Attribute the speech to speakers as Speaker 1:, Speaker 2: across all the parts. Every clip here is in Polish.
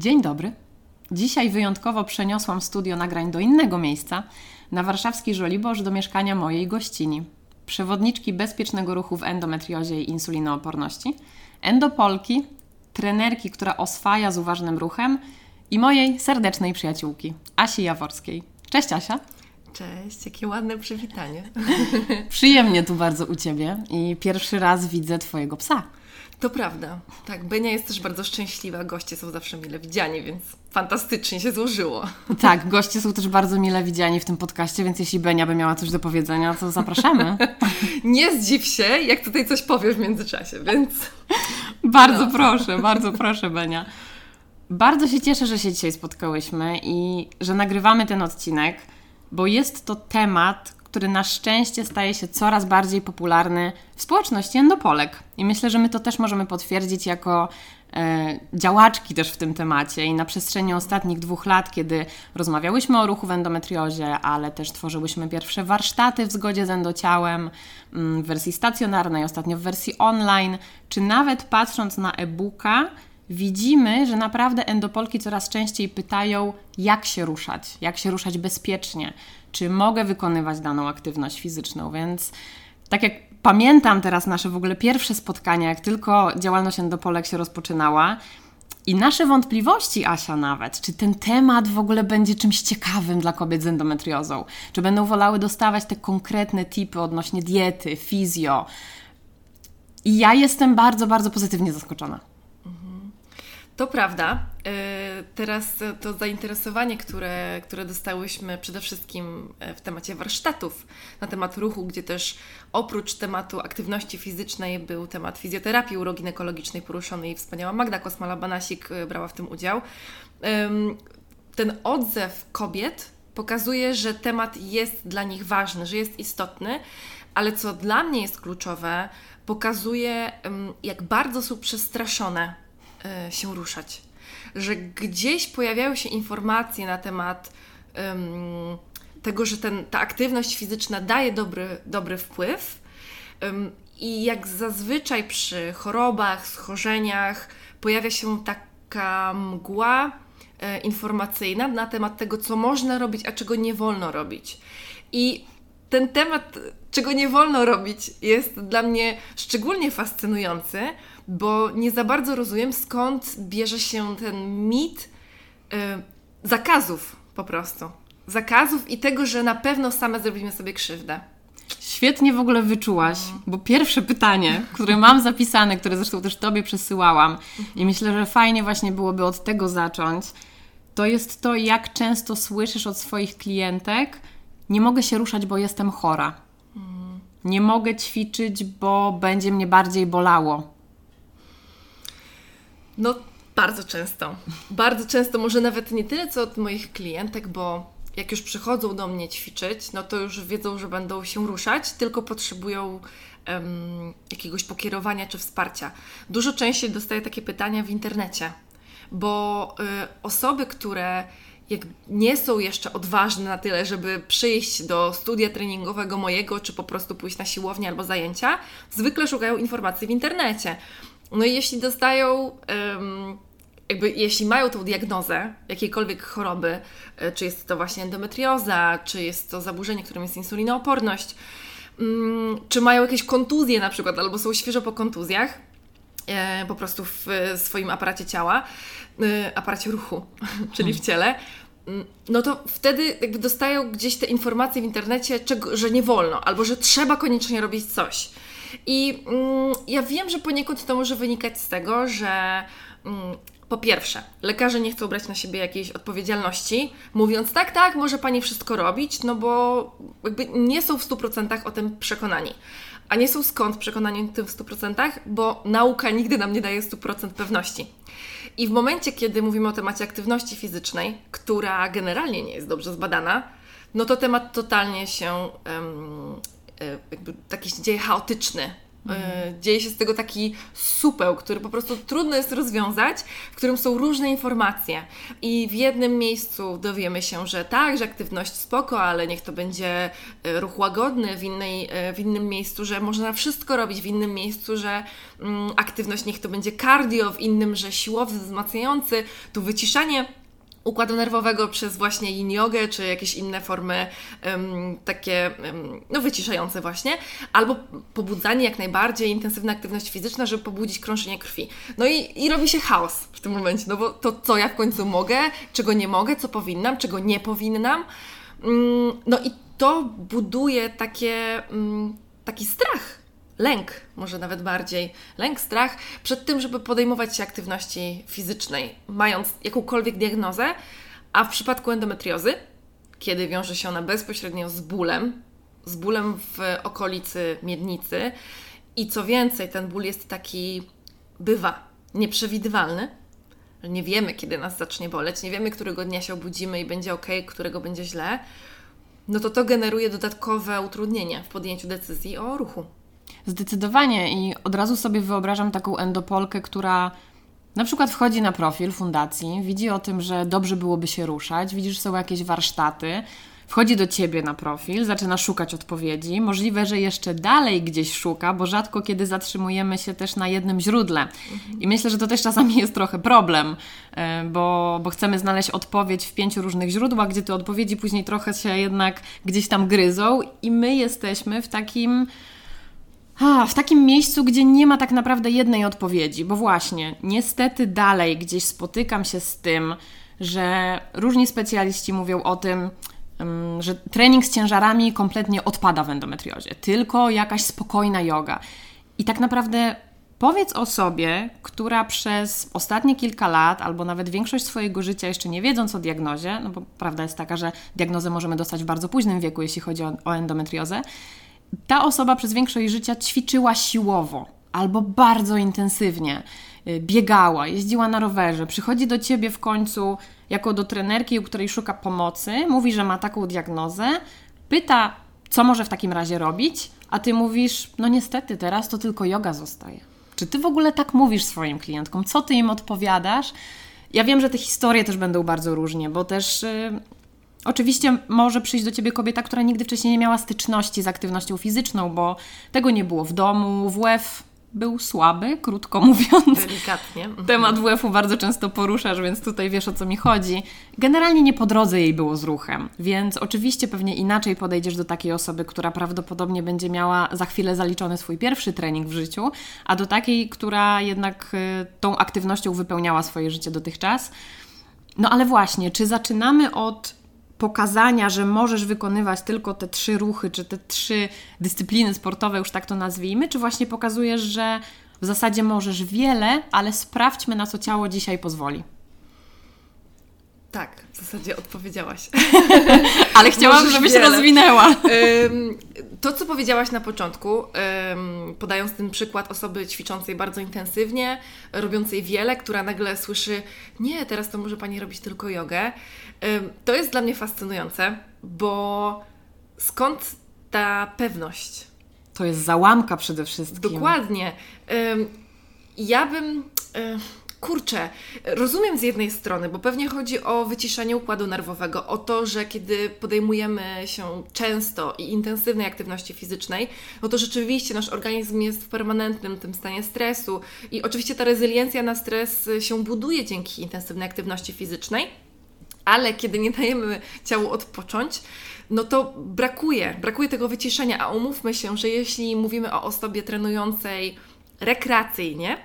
Speaker 1: Dzień dobry. Dzisiaj wyjątkowo przeniosłam studio nagrań do innego miejsca, na warszawski Żoliborz do mieszkania mojej gościni, przewodniczki bezpiecznego ruchu w endometriozie i insulinooporności, endopolki, trenerki, która oswaja z uważnym ruchem i mojej serdecznej przyjaciółki, Asi Jaworskiej. Cześć Asia.
Speaker 2: Cześć, jakie ładne przywitanie.
Speaker 1: Przyjemnie tu bardzo u Ciebie i pierwszy raz widzę Twojego psa.
Speaker 2: To prawda. Tak, Benia jest też bardzo szczęśliwa. Goście są zawsze mile widziani, więc fantastycznie się złożyło.
Speaker 1: Tak, goście są też bardzo mile widziani w tym podcaście, więc jeśli Benia by miała coś do powiedzenia, to zapraszamy.
Speaker 2: Nie zdziw się, jak tutaj coś powiesz w międzyczasie, więc...
Speaker 1: Bardzo no. proszę, bardzo proszę Benia. Bardzo się cieszę, że się dzisiaj spotkałyśmy i że nagrywamy ten odcinek, bo jest to temat, który na szczęście staje się coraz bardziej popularny w społeczności endopolek. I myślę, że my to też możemy potwierdzić jako e, działaczki też w tym temacie. I na przestrzeni ostatnich dwóch lat, kiedy rozmawiałyśmy o ruchu w endometriozie, ale też tworzyłyśmy pierwsze warsztaty w zgodzie z endociałem mm, w wersji stacjonarnej, ostatnio w wersji online, czy nawet patrząc na e-booka, widzimy, że naprawdę endopolki coraz częściej pytają, jak się ruszać, jak się ruszać bezpiecznie, czy mogę wykonywać daną aktywność fizyczną, więc tak jak pamiętam teraz nasze w ogóle pierwsze spotkania, jak tylko działalność Endopolek się rozpoczynała, i nasze wątpliwości, Asia, nawet, czy ten temat w ogóle będzie czymś ciekawym dla kobiet z endometriozą, czy będą wolały dostawać te konkretne tipy odnośnie diety, fizjo. I ja jestem bardzo, bardzo pozytywnie zaskoczona.
Speaker 2: To prawda. E, teraz to zainteresowanie, które, które dostałyśmy przede wszystkim e, w temacie warsztatów na temat ruchu, gdzie też oprócz tematu aktywności fizycznej był temat fizjoterapii uroginekologicznej poruszony i wspaniała Magda Kosmala-Banasik e, brała w tym udział. Ten odzew kobiet pokazuje, że temat jest dla nich ważny, że jest istotny, ale co dla mnie jest kluczowe, pokazuje, jak bardzo są przestraszone się ruszać. Że gdzieś pojawiają się informacje na temat um, tego, że ten, ta aktywność fizyczna daje dobry, dobry wpływ. Um, I jak zazwyczaj przy chorobach, schorzeniach pojawia się taka mgła e, informacyjna na temat tego, co można robić, a czego nie wolno robić. I ten temat, czego nie wolno robić, jest dla mnie szczególnie fascynujący, bo nie za bardzo rozumiem, skąd bierze się ten mit yy, zakazów po prostu. Zakazów i tego, że na pewno same zrobimy sobie krzywdę.
Speaker 1: Świetnie w ogóle wyczułaś, no. bo pierwsze pytanie, które mam zapisane, które zresztą też Tobie przesyłałam i myślę, że fajnie właśnie byłoby od tego zacząć, to jest to, jak często słyszysz od swoich klientek, nie mogę się ruszać, bo jestem chora. Mm. Nie mogę ćwiczyć, bo będzie mnie bardziej bolało.
Speaker 2: No, bardzo często. Bardzo często, może nawet nie tyle co od moich klientek, bo jak już przychodzą do mnie ćwiczyć, no to już wiedzą, że będą się ruszać, tylko potrzebują um, jakiegoś pokierowania czy wsparcia. Dużo częściej dostaję takie pytania w internecie, bo y, osoby, które jak nie są jeszcze odważne na tyle, żeby przyjść do studia treningowego mojego, czy po prostu pójść na siłownię albo zajęcia, zwykle szukają informacji w internecie. No i jeśli dostają, jakby jeśli mają tą diagnozę jakiejkolwiek choroby, e, czy jest to właśnie endometrioza, czy jest to zaburzenie, którym jest insulinooporność, mm, czy mają jakieś kontuzje na przykład, albo są świeżo po kontuzjach, e, po prostu w swoim aparacie ciała, e, aparacie ruchu, czyli w ciele, mm, no to wtedy jakby dostają gdzieś te informacje w internecie, czego, że nie wolno, albo że trzeba koniecznie robić coś. I mm, ja wiem, że poniekąd to może wynikać z tego, że mm, po pierwsze, lekarze nie chcą brać na siebie jakiejś odpowiedzialności, mówiąc tak, tak, może pani wszystko robić, no bo jakby nie są w 100% o tym przekonani. A nie są skąd przekonani o tym w 100%, bo nauka nigdy nam nie daje 100% pewności. I w momencie, kiedy mówimy o temacie aktywności fizycznej, która generalnie nie jest dobrze zbadana, no to temat totalnie się um, jakby taki się dzieje chaotyczny. Mhm. Dzieje się z tego taki supeł, który po prostu trudno jest rozwiązać, w którym są różne informacje. I w jednym miejscu dowiemy się, że tak, że aktywność spoko, ale niech to będzie e, ruch łagodny, w, innej, w innym miejscu, że można wszystko robić, w innym miejscu, że mm, aktywność niech to będzie cardio, w innym, że siłowy, wzmacniający, tu wyciszanie układu nerwowego przez właśnie yin jogę, czy jakieś inne formy um, takie um, no wyciszające właśnie, albo pobudzanie jak najbardziej, intensywna aktywność fizyczna, żeby pobudzić krążenie krwi. No i, i robi się chaos w tym momencie, no bo to co ja w końcu mogę, czego nie mogę, co powinnam, czego nie powinnam. Um, no i to buduje takie, mm, taki strach lęk, może nawet bardziej, lęk, strach przed tym, żeby podejmować się aktywności fizycznej, mając jakąkolwiek diagnozę, a w przypadku endometriozy, kiedy wiąże się ona bezpośrednio z bólem, z bólem w okolicy miednicy i co więcej, ten ból jest taki, bywa nieprzewidywalny, nie wiemy, kiedy nas zacznie boleć, nie wiemy, którego dnia się obudzimy i będzie ok, którego będzie źle, no to to generuje dodatkowe utrudnienia w podjęciu decyzji o ruchu.
Speaker 1: Zdecydowanie i od razu sobie wyobrażam taką endopolkę, która na przykład wchodzi na profil fundacji, widzi o tym, że dobrze byłoby się ruszać, widzisz, są jakieś warsztaty, wchodzi do ciebie na profil, zaczyna szukać odpowiedzi. Możliwe, że jeszcze dalej gdzieś szuka, bo rzadko kiedy zatrzymujemy się też na jednym źródle. I myślę, że to też czasami jest trochę problem, e, bo, bo chcemy znaleźć odpowiedź w pięciu różnych źródłach, gdzie te odpowiedzi później trochę się jednak gdzieś tam gryzą, i my jesteśmy w takim a, w takim miejscu, gdzie nie ma tak naprawdę jednej odpowiedzi, bo właśnie, niestety dalej gdzieś spotykam się z tym, że różni specjaliści mówią o tym, że trening z ciężarami kompletnie odpada w endometriozie, tylko jakaś spokojna yoga. I tak naprawdę powiedz osobie, która przez ostatnie kilka lat, albo nawet większość swojego życia, jeszcze nie wiedząc o diagnozie, no bo prawda jest taka, że diagnozę możemy dostać w bardzo późnym wieku, jeśli chodzi o, o endometriozę, ta osoba przez większość życia ćwiczyła siłowo albo bardzo intensywnie, y, biegała, jeździła na rowerze, przychodzi do ciebie w końcu jako do trenerki, u której szuka pomocy, mówi, że ma taką diagnozę, pyta, co może w takim razie robić, a ty mówisz, no niestety, teraz to tylko yoga zostaje. Czy ty w ogóle tak mówisz swoim klientkom? Co ty im odpowiadasz? Ja wiem, że te historie też będą bardzo różnie, bo też y, Oczywiście może przyjść do ciebie kobieta, która nigdy wcześniej nie miała styczności z aktywnością fizyczną, bo tego nie było w domu, WF był słaby, krótko mówiąc.
Speaker 2: Delikatnie. Mhm.
Speaker 1: Temat WF-u bardzo często poruszasz, więc tutaj wiesz o co mi chodzi. Generalnie nie po drodze jej było z ruchem, więc oczywiście pewnie inaczej podejdziesz do takiej osoby, która prawdopodobnie będzie miała za chwilę zaliczony swój pierwszy trening w życiu, a do takiej, która jednak y, tą aktywnością wypełniała swoje życie dotychczas. No ale właśnie, czy zaczynamy od pokazania, że możesz wykonywać tylko te trzy ruchy, czy te trzy dyscypliny sportowe, już tak to nazwijmy, czy właśnie pokazujesz, że w zasadzie możesz wiele, ale sprawdźmy, na co ciało dzisiaj pozwoli.
Speaker 2: Tak, w zasadzie odpowiedziałaś.
Speaker 1: Ale chciałam, żebyś wiele. rozwinęła.
Speaker 2: To, co powiedziałaś na początku, podając ten przykład osoby ćwiczącej bardzo intensywnie, robiącej wiele, która nagle słyszy: Nie, teraz to może pani robić tylko jogę. To jest dla mnie fascynujące, bo skąd ta pewność?
Speaker 1: To jest załamka przede wszystkim.
Speaker 2: Dokładnie. Ja bym kurczę, rozumiem z jednej strony, bo pewnie chodzi o wyciszenie układu nerwowego, o to, że kiedy podejmujemy się często i intensywnej aktywności fizycznej, no to rzeczywiście nasz organizm jest w permanentnym tym stanie stresu i oczywiście ta rezyliencja na stres się buduje dzięki intensywnej aktywności fizycznej, ale kiedy nie dajemy ciału odpocząć, no to brakuje, brakuje tego wyciszenia, a umówmy się, że jeśli mówimy o osobie trenującej rekreacyjnie,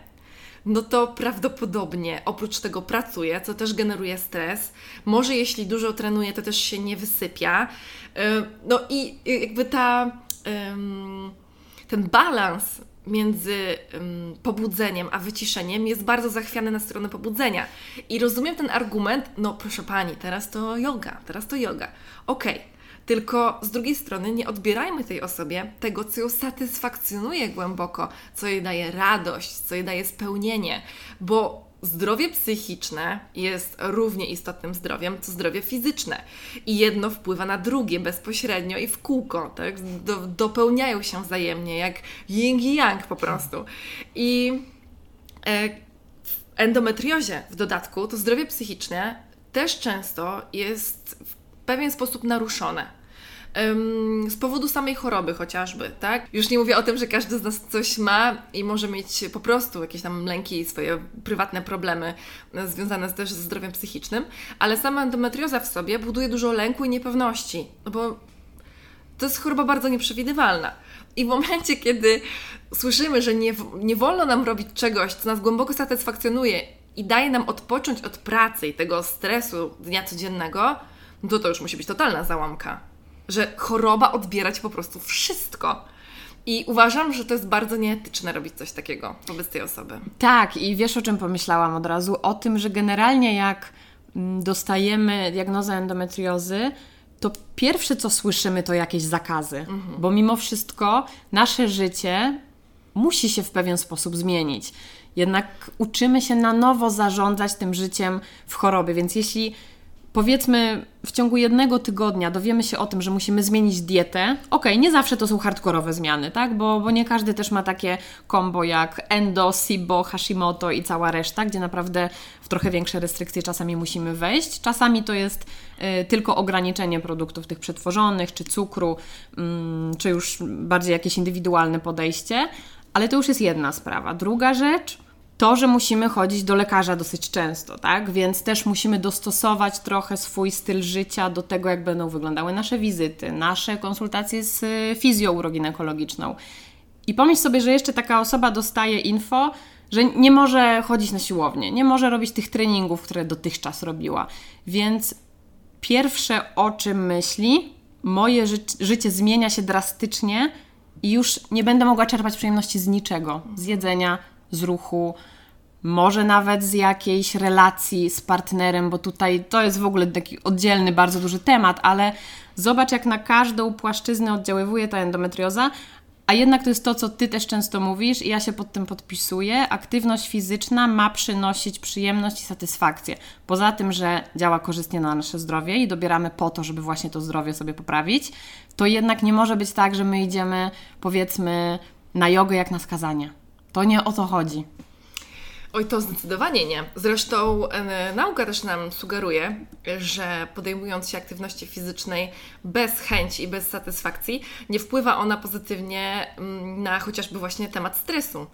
Speaker 2: no to prawdopodobnie oprócz tego pracuje, co też generuje stres. Może jeśli dużo trenuje, to też się nie wysypia. No i jakby ta, ten balans między um, pobudzeniem a wyciszeniem jest bardzo zachwiany na stronę pobudzenia. I rozumiem ten argument, no proszę pani, teraz to yoga, teraz to yoga. Okej. Okay. Tylko z drugiej strony nie odbierajmy tej osobie tego, co ją satysfakcjonuje głęboko, co jej daje radość, co jej daje spełnienie, bo zdrowie psychiczne jest równie istotnym zdrowiem, co zdrowie fizyczne. I jedno wpływa na drugie bezpośrednio i w kółko, tak? Do, dopełniają się wzajemnie, jak yin i yang po prostu. I e, w endometriozie w dodatku to zdrowie psychiczne też często jest w pewien sposób naruszone z powodu samej choroby chociażby, tak? Już nie mówię o tym, że każdy z nas coś ma i może mieć po prostu jakieś tam lęki swoje prywatne problemy e, związane też ze zdrowiem psychicznym, ale sama endometrioza w sobie buduje dużo lęku i niepewności, no bo to jest choroba bardzo nieprzewidywalna. I w momencie, kiedy słyszymy, że nie, nie wolno nam robić czegoś, co nas głęboko satysfakcjonuje i daje nam odpocząć od pracy i tego stresu dnia codziennego, no to to już musi być totalna załamka że choroba odbiera ci po prostu wszystko. I uważam, że to jest bardzo nieetyczne robić coś takiego wobec tej osoby.
Speaker 1: Tak, i wiesz o czym pomyślałam od razu? O tym, że generalnie jak mm, dostajemy diagnozę endometriozy, to pierwsze co słyszymy to jakieś zakazy, mhm. bo mimo wszystko nasze życie musi się w pewien sposób zmienić. Jednak uczymy się na nowo zarządzać tym życiem w chorobie, więc jeśli powiedzmy w ciągu jednego tygodnia dowiemy się o tym, że musimy zmienić dietę. Okej, okay, nie zawsze to są hardkorowe zmiany, tak? Bo, bo nie każdy też ma takie kombo jak endo, SIBO, Hashimoto i cała reszta, gdzie naprawdę w trochę większe restrykcje czasami musimy wejść. Czasami to jest y, tylko ograniczenie produktów tych przetworzonych, czy cukru, y, czy już bardziej jakieś indywidualne podejście, ale to już jest jedna sprawa. Druga rzecz to, że musimy chodzić do lekarza dosyć często, tak? Więc też musimy dostosować trochę swój styl życia do tego, jak będą wyglądały nasze wizyty, nasze konsultacje z y, fizjouroginekologiczną. I pomyśl sobie, że jeszcze taka osoba dostaje info, że nie może chodzić na siłownię, nie może robić tych treningów, które dotychczas robiła. Więc pierwsze o czym myśli, moje ży życie zmienia się drastycznie i już nie będę mogła czerpać przyjemności z niczego, z jedzenia, z ruchu, może nawet z jakiejś relacji z partnerem, bo tutaj to jest w ogóle taki oddzielny, bardzo duży temat, ale zobacz, jak na każdą płaszczyznę oddziaływuje ta endometrioza, a jednak to jest to, co Ty też często mówisz, i ja się pod tym podpisuję. Aktywność fizyczna ma przynosić przyjemność i satysfakcję. Poza tym, że działa korzystnie na nasze zdrowie i dobieramy po to, żeby właśnie to zdrowie sobie poprawić, to jednak nie może być tak, że my idziemy, powiedzmy, na jogę jak na skazanie to nie o to chodzi.
Speaker 2: Oj, to zdecydowanie nie. Zresztą nauka też nam sugeruje, że podejmując się aktywności fizycznej bez chęci i bez satysfakcji, nie wpływa ona pozytywnie mm, na chociażby właśnie temat stresu,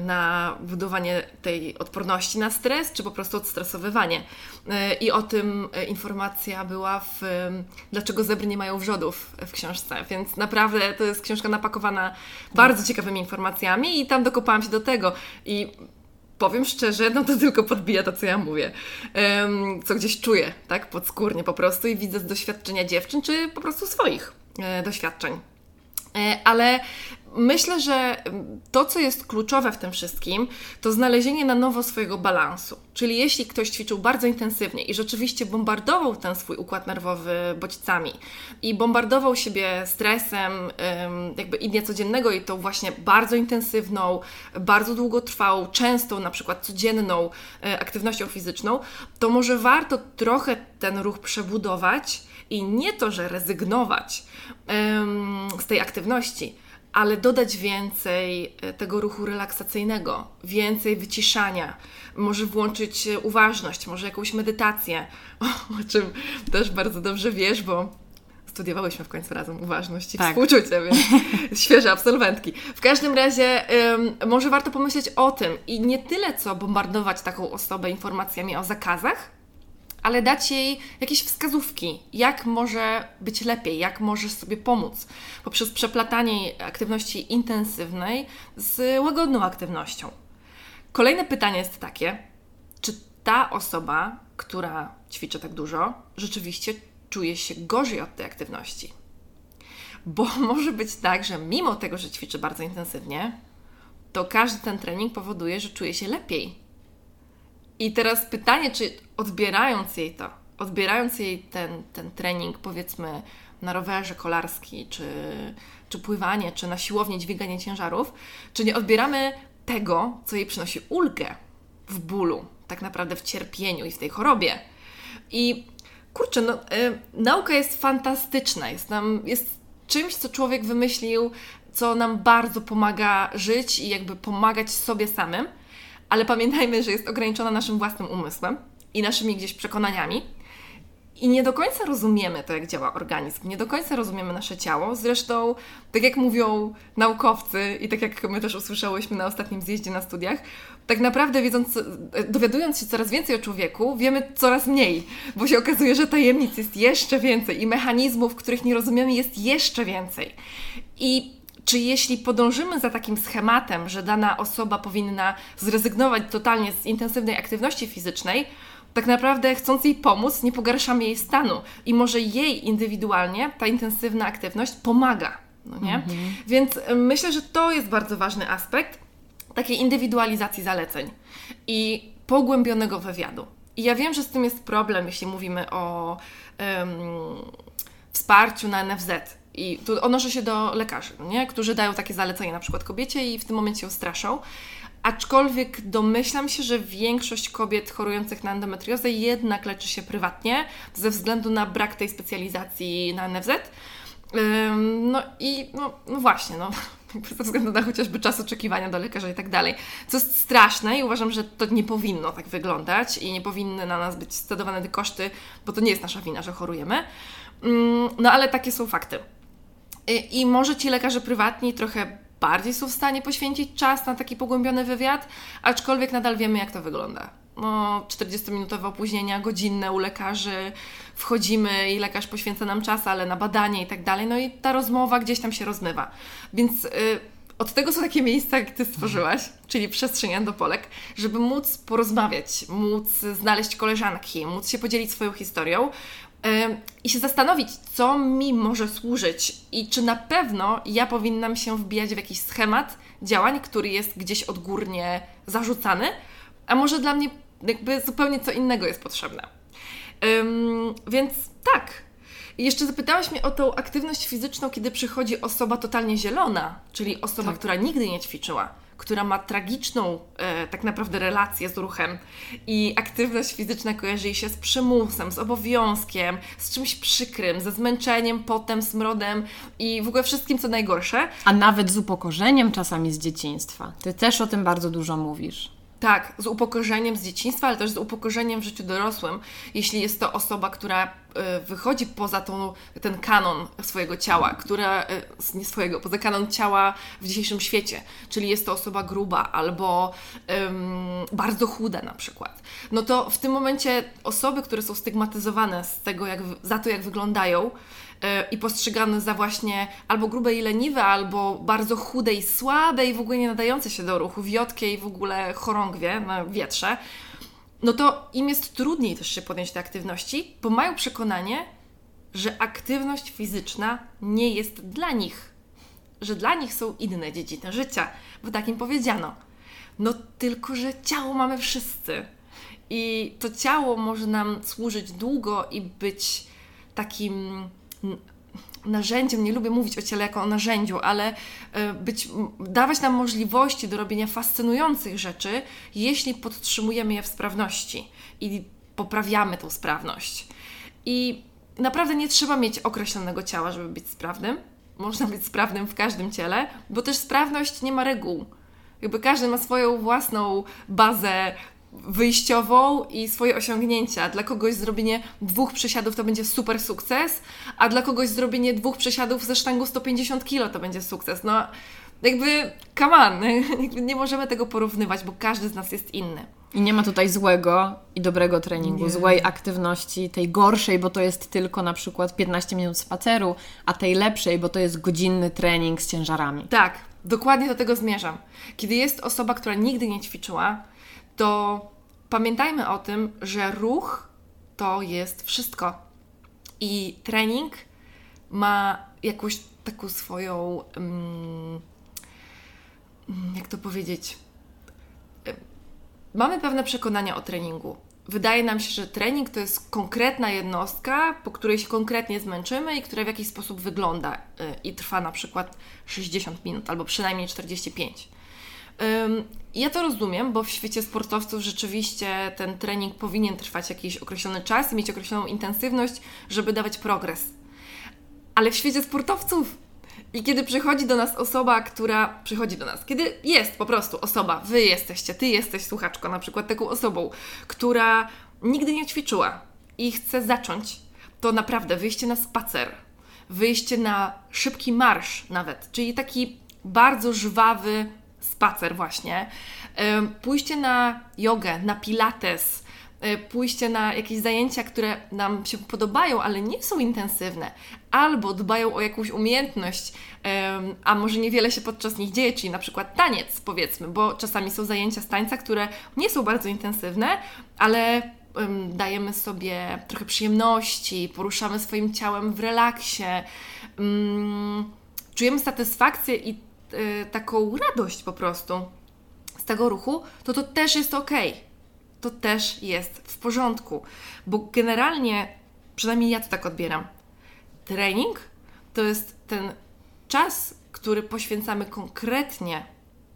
Speaker 2: na budowanie tej odporności na stres, czy po prostu odstresowywanie. E, I o tym informacja była w Dlaczego zebry nie mają wrzodów w książce, więc naprawdę to jest książka napakowana bardzo ciekawymi informacjami i tam dokopałam się do tego. I powiem szczerze, no to tylko podbija to, co ja mówię. Co gdzieś czuję, tak, podskórnie po prostu i widzę z doświadczenia dziewczyn, czy po prostu swoich e, doświadczeń. E, ale Myślę, że to, co jest kluczowe w tym wszystkim, to znalezienie na nowo swojego balansu. Czyli jeśli ktoś ćwiczył bardzo intensywnie i rzeczywiście bombardował ten swój układ nerwowy bodźcami i bombardował siebie stresem, jakby i dnia codziennego, i tą właśnie bardzo intensywną, bardzo długotrwałą, częstą, na przykład codzienną e, aktywnością fizyczną, to może warto trochę ten ruch przebudować i nie to, że rezygnować z tej aktywności ale dodać więcej e, tego ruchu relaksacyjnego, więcej wyciszania, może włączyć e, uważność, może jakąś medytację, o, o czym też bardzo dobrze wiesz, bo studiowałyśmy w końcu razem uważność i tak. współczucie, więc świeże absolwentki. W każdym razie może warto pomyśleć o tym i nie tyle co bombardować taką osobę informacjami o zakazach, ale dać jej jakieś wskazówki, jak może być lepiej, jak możesz sobie pomóc poprzez przeplatanie aktywności intensywnej z łagodną aktywnością. Kolejne pytanie jest takie, czy ta osoba, która ćwiczy tak dużo, rzeczywiście czuje się gorzej od tej aktywności? Bo może być tak, że mimo tego, że ćwiczy bardzo intensywnie, to każdy ten trening powoduje, że czuje się lepiej. I teraz pytanie, czy odbierając jej to, odbierając jej ten, ten trening, powiedzmy na rowerze kolarski, czy, czy pływanie, czy na siłowni dźwiganie ciężarów, czy nie odbieramy tego, co jej przynosi ulgę w bólu, tak naprawdę w cierpieniu i w tej chorobie. I kurczę, no, y, nauka jest fantastyczna, jest, nam, jest czymś, co człowiek wymyślił, co nam bardzo pomaga żyć i jakby pomagać sobie samym, ale pamiętajmy, że jest ograniczona naszym własnym umysłem i naszymi gdzieś przekonaniami. I nie do końca rozumiemy to, jak działa organizm, nie do końca rozumiemy nasze ciało. Zresztą, tak jak mówią naukowcy i tak jak my też usłyszałyśmy na ostatnim zjeździe na studiach, tak naprawdę wiedząc, dowiadując się coraz więcej o człowieku, wiemy coraz mniej, bo się okazuje, że tajemnic jest jeszcze więcej i mechanizmów, których nie rozumiemy, jest jeszcze więcej. I czy jeśli podążymy za takim schematem, że dana osoba powinna zrezygnować totalnie z intensywnej aktywności fizycznej, tak naprawdę chcąc jej pomóc, nie pogarszamy jej stanu i może jej indywidualnie ta intensywna aktywność pomaga. No nie? Mhm. Więc y, myślę, że to jest bardzo ważny aspekt takiej indywidualizacji zaleceń i pogłębionego wywiadu. I ja wiem, że z tym jest problem, jeśli mówimy o um, wsparciu na NFZ. I tu odnoszę się do lekarzy, no nie? którzy dają takie zalecenia na przykład kobiecie i w tym momencie ją straszą. Aczkolwiek domyślam się, że większość kobiet chorujących na endometriozę jednak leczy się prywatnie ze względu na brak tej specjalizacji na NFZ. No i no, no właśnie, no, ze względu na chociażby czas oczekiwania do lekarza i tak dalej. Co jest straszne i uważam, że to nie powinno tak wyglądać i nie powinny na nas być stedowane te koszty, bo to nie jest nasza wina, że chorujemy. No ale takie są fakty. I, I może ci lekarze prywatni trochę bardziej są w stanie poświęcić czas na taki pogłębiony wywiad, aczkolwiek nadal wiemy, jak to wygląda. No, 40-minutowe opóźnienia, godzinne u lekarzy, wchodzimy i lekarz poświęca nam czas, ale na badanie i tak dalej, no i ta rozmowa gdzieś tam się rozmywa. Więc. Yy, od tego są takie miejsca, jak Ty stworzyłaś, czyli przestrzeń do Polek, żeby móc porozmawiać, móc znaleźć koleżanki, móc się podzielić swoją historią, i się zastanowić, co mi może służyć i czy na pewno ja powinnam się wbijać w jakiś schemat działań, który jest gdzieś odgórnie zarzucany, a może dla mnie jakby zupełnie co innego jest potrzebne. Um, więc tak. I jeszcze zapytałaś mnie o tą aktywność fizyczną, kiedy przychodzi osoba totalnie zielona, czyli osoba, tak. która nigdy nie ćwiczyła która ma tragiczną e, tak naprawdę relację z ruchem i aktywność fizyczna kojarzy jej się z przymusem, z obowiązkiem, z czymś przykrym, ze zmęczeniem, potem, smrodem i w ogóle wszystkim, co najgorsze.
Speaker 1: A nawet z upokorzeniem czasami z dzieciństwa. Ty też o tym bardzo dużo mówisz.
Speaker 2: Tak, z upokorzeniem z dzieciństwa, ale też z upokorzeniem w życiu dorosłym, jeśli jest to osoba, która y, wychodzi poza tą, ten kanon swojego ciała, która, y, nie swojego, poza kanon ciała w dzisiejszym świecie, czyli jest to osoba gruba albo bardzo chuda na przykład, no to w tym momencie osoby, które są stygmatyzowane z tego, jak, za to, jak wyglądają, i postrzegane za właśnie albo grube i leniwe, albo bardzo chude i słabe i w ogóle nie nadające się do ruchu, wiotkie i w ogóle chorągwie na wietrze, no to im jest trudniej też się podjąć te aktywności, bo mają przekonanie, że aktywność fizyczna nie jest dla nich, że dla nich są inne dziedziny życia, bo tak im powiedziano. No tylko, że ciało mamy wszyscy. I to ciało może nam służyć długo i być takim narzędziem, nie lubię mówić o ciele jako o narzędziu, ale e, być, dawać nam możliwości do robienia fascynujących rzeczy, jeśli podtrzymujemy je w sprawności i poprawiamy tą sprawność. I naprawdę nie trzeba mieć określonego ciała, żeby być sprawnym. Można być sprawnym w każdym ciele, bo też sprawność nie ma reguł. Jakby każdy ma swoją własną bazę wyjściową i swoje osiągnięcia. Dla kogoś zrobienie dwóch przesiadów to będzie super sukces, a dla kogoś zrobienie dwóch przesiadów ze sztangu 150 kg to będzie sukces. No jakby, come on, nie możemy tego porównywać, bo każdy z nas jest inny.
Speaker 1: I nie ma tutaj złego i dobrego treningu, nie. złej aktywności, tej gorszej, bo to jest tylko na przykład 15 minut spaceru, a tej lepszej, bo to jest godzinny trening z ciężarami.
Speaker 2: Tak, dokładnie do tego zmierzam. Kiedy jest osoba, która nigdy nie ćwiczyła, to pamiętajmy o tym, że ruch to jest wszystko. I trening ma jakąś taką swoją. Um, mm, jak to powiedzieć, y, mamy pewne przekonania o treningu. Wydaje nam się, że trening to jest konkretna jednostka, po której się konkretnie zmęczymy i która w jakiś sposób wygląda y, i trwa na przykład 60 minut albo przynajmniej 45. Ja to rozumiem, bo w świecie sportowców rzeczywiście ten trening powinien trwać jakiś określony czas i mieć określoną intensywność, żeby dawać progres. Ale w świecie sportowców i kiedy przychodzi do nas osoba, która przychodzi do nas, kiedy jest po prostu osoba, wy jesteście, ty jesteś słuchaczko, na przykład taką osobą, która nigdy nie ćwiczyła i chce zacząć, to naprawdę wyjście na spacer, wyjście na szybki marsz nawet, czyli taki bardzo żwawy spacer właśnie, pójście na jogę, na pilates, e, pójście na jakieś zajęcia, które nam się podobają, ale nie są intensywne, albo dbają o jakąś umiejętność, a może niewiele się podczas nich dzieje, czyli na przykład taniec, powiedzmy, bo czasami są zajęcia z tańca, które nie są bardzo intensywne, ale dajemy sobie trochę przyjemności, poruszamy swoim ciałem w relaksie, czujemy satysfakcję i taką radość po prostu z tego ruchu, to to też jest ok. To też jest w porządku, bo generalnie, przynajmniej ja to tak odbieram, trening to jest ten czas, który poświęcamy konkretnie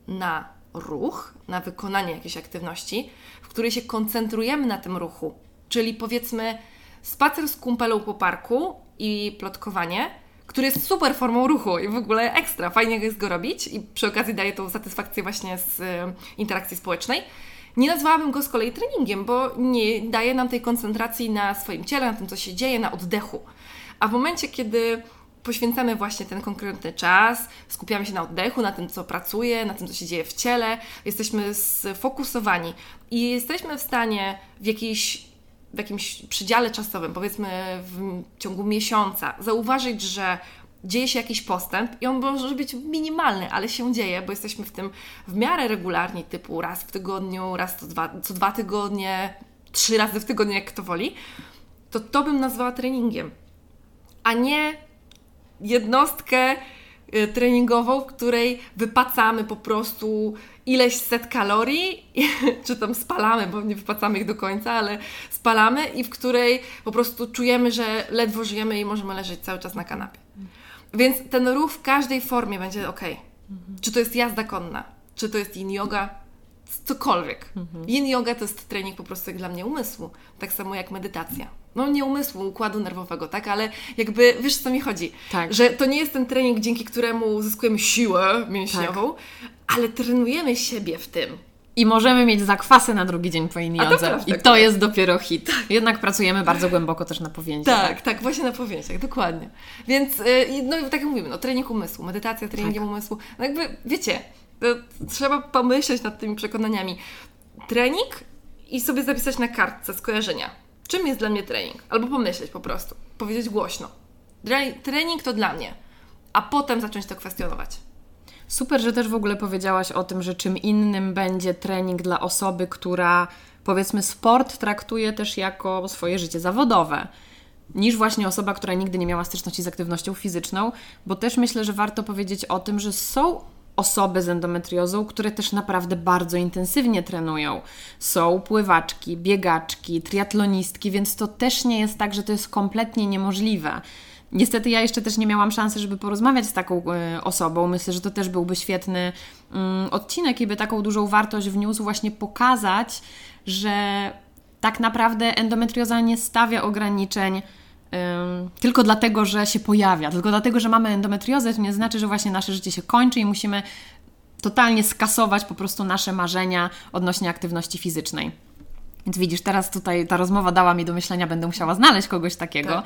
Speaker 2: na ruch, na wykonanie jakiejś aktywności, w której się koncentrujemy na tym ruchu. Czyli powiedzmy spacer z kumpelą po parku i plotkowanie, który jest super formą ruchu i w ogóle ekstra, fajnie jest go robić i przy okazji daje tą satysfakcję właśnie z y, interakcji społecznej. Nie nazwałabym go z kolei treningiem, bo nie daje nam tej koncentracji na swoim ciele, na tym, co się dzieje, na oddechu. A w momencie, kiedy poświęcamy właśnie ten konkretny czas, skupiamy się na oddechu, na tym, co pracuje, na tym, co się dzieje w ciele, jesteśmy sfokusowani i jesteśmy w stanie w jakiejś w jakimś przedziale czasowym, powiedzmy w ciągu miesiąca, zauważyć, że dzieje się jakiś postęp i on może być minimalny, ale się dzieje, bo jesteśmy w tym w miarę regularni, typu raz w tygodniu, raz co dwa, co dwa tygodnie, trzy razy w tygodniu, jak kto woli, to to bym nazwała treningiem, a nie jednostkę treningową, w której wypacamy po prostu ileś set kalorii, czy tam spalamy, bo nie wypłacamy ich do końca, ale spalamy i w której po prostu czujemy, że ledwo żyjemy i możemy leżeć cały czas na kanapie. Więc ten ruch w każdej formie będzie ok. Czy to jest jazda konna, czy to jest yin yoga, cokolwiek. Mhm. Yin yoga to jest trening po prostu dla mnie umysłu, tak samo jak medytacja. No nie umysłu, układu nerwowego, tak? Ale jakby wiesz, co mi chodzi. Tak. Że to nie jest ten trening, dzięki któremu uzyskujemy siłę mięśniową, tak. ale trenujemy siebie w tym.
Speaker 1: I możemy mieć zakwasy na drugi dzień po yin I to tak. jest dopiero hit. Tak. Jednak pracujemy bardzo głęboko też na powięciach.
Speaker 2: Tak, tak, tak, właśnie na powięciach, dokładnie. Więc, yy, no tak jak mówimy, no trening umysłu, medytacja treningiem tak. umysłu. No jakby, wiecie, trzeba pomyśleć nad tymi przekonaniami. Trening i sobie zapisać na kartce skojarzenia. Czym jest dla mnie trening? Albo pomyśleć po prostu, powiedzieć głośno. Trening to dla mnie, a potem zacząć to kwestionować.
Speaker 1: Super, że też w ogóle powiedziałaś o tym, że czym innym będzie trening dla osoby, która powiedzmy sport traktuje też jako swoje życie zawodowe niż właśnie osoba, która nigdy nie miała styczności z aktywnością fizyczną, bo też myślę, że warto powiedzieć o tym, że są osoby z endometriozą, które też naprawdę bardzo intensywnie trenują. Są pływaczki, biegaczki, triatlonistki, więc to też nie jest tak, że to jest kompletnie niemożliwe. Niestety ja jeszcze też nie miałam szansy, żeby porozmawiać z taką y, osobą. Myślę, że to też byłby świetny y, odcinek i by taką dużą wartość wniósł, właśnie pokazać, że tak naprawdę endometrioza nie stawia ograniczeń tylko dlatego, że się pojawia, tylko dlatego, że mamy endometriozę, to nie znaczy, że właśnie nasze życie się kończy i musimy totalnie skasować po prostu nasze marzenia odnośnie aktywności fizycznej. Więc widzisz, teraz tutaj ta rozmowa dała mi do myślenia, będę musiała znaleźć kogoś takiego. Tak.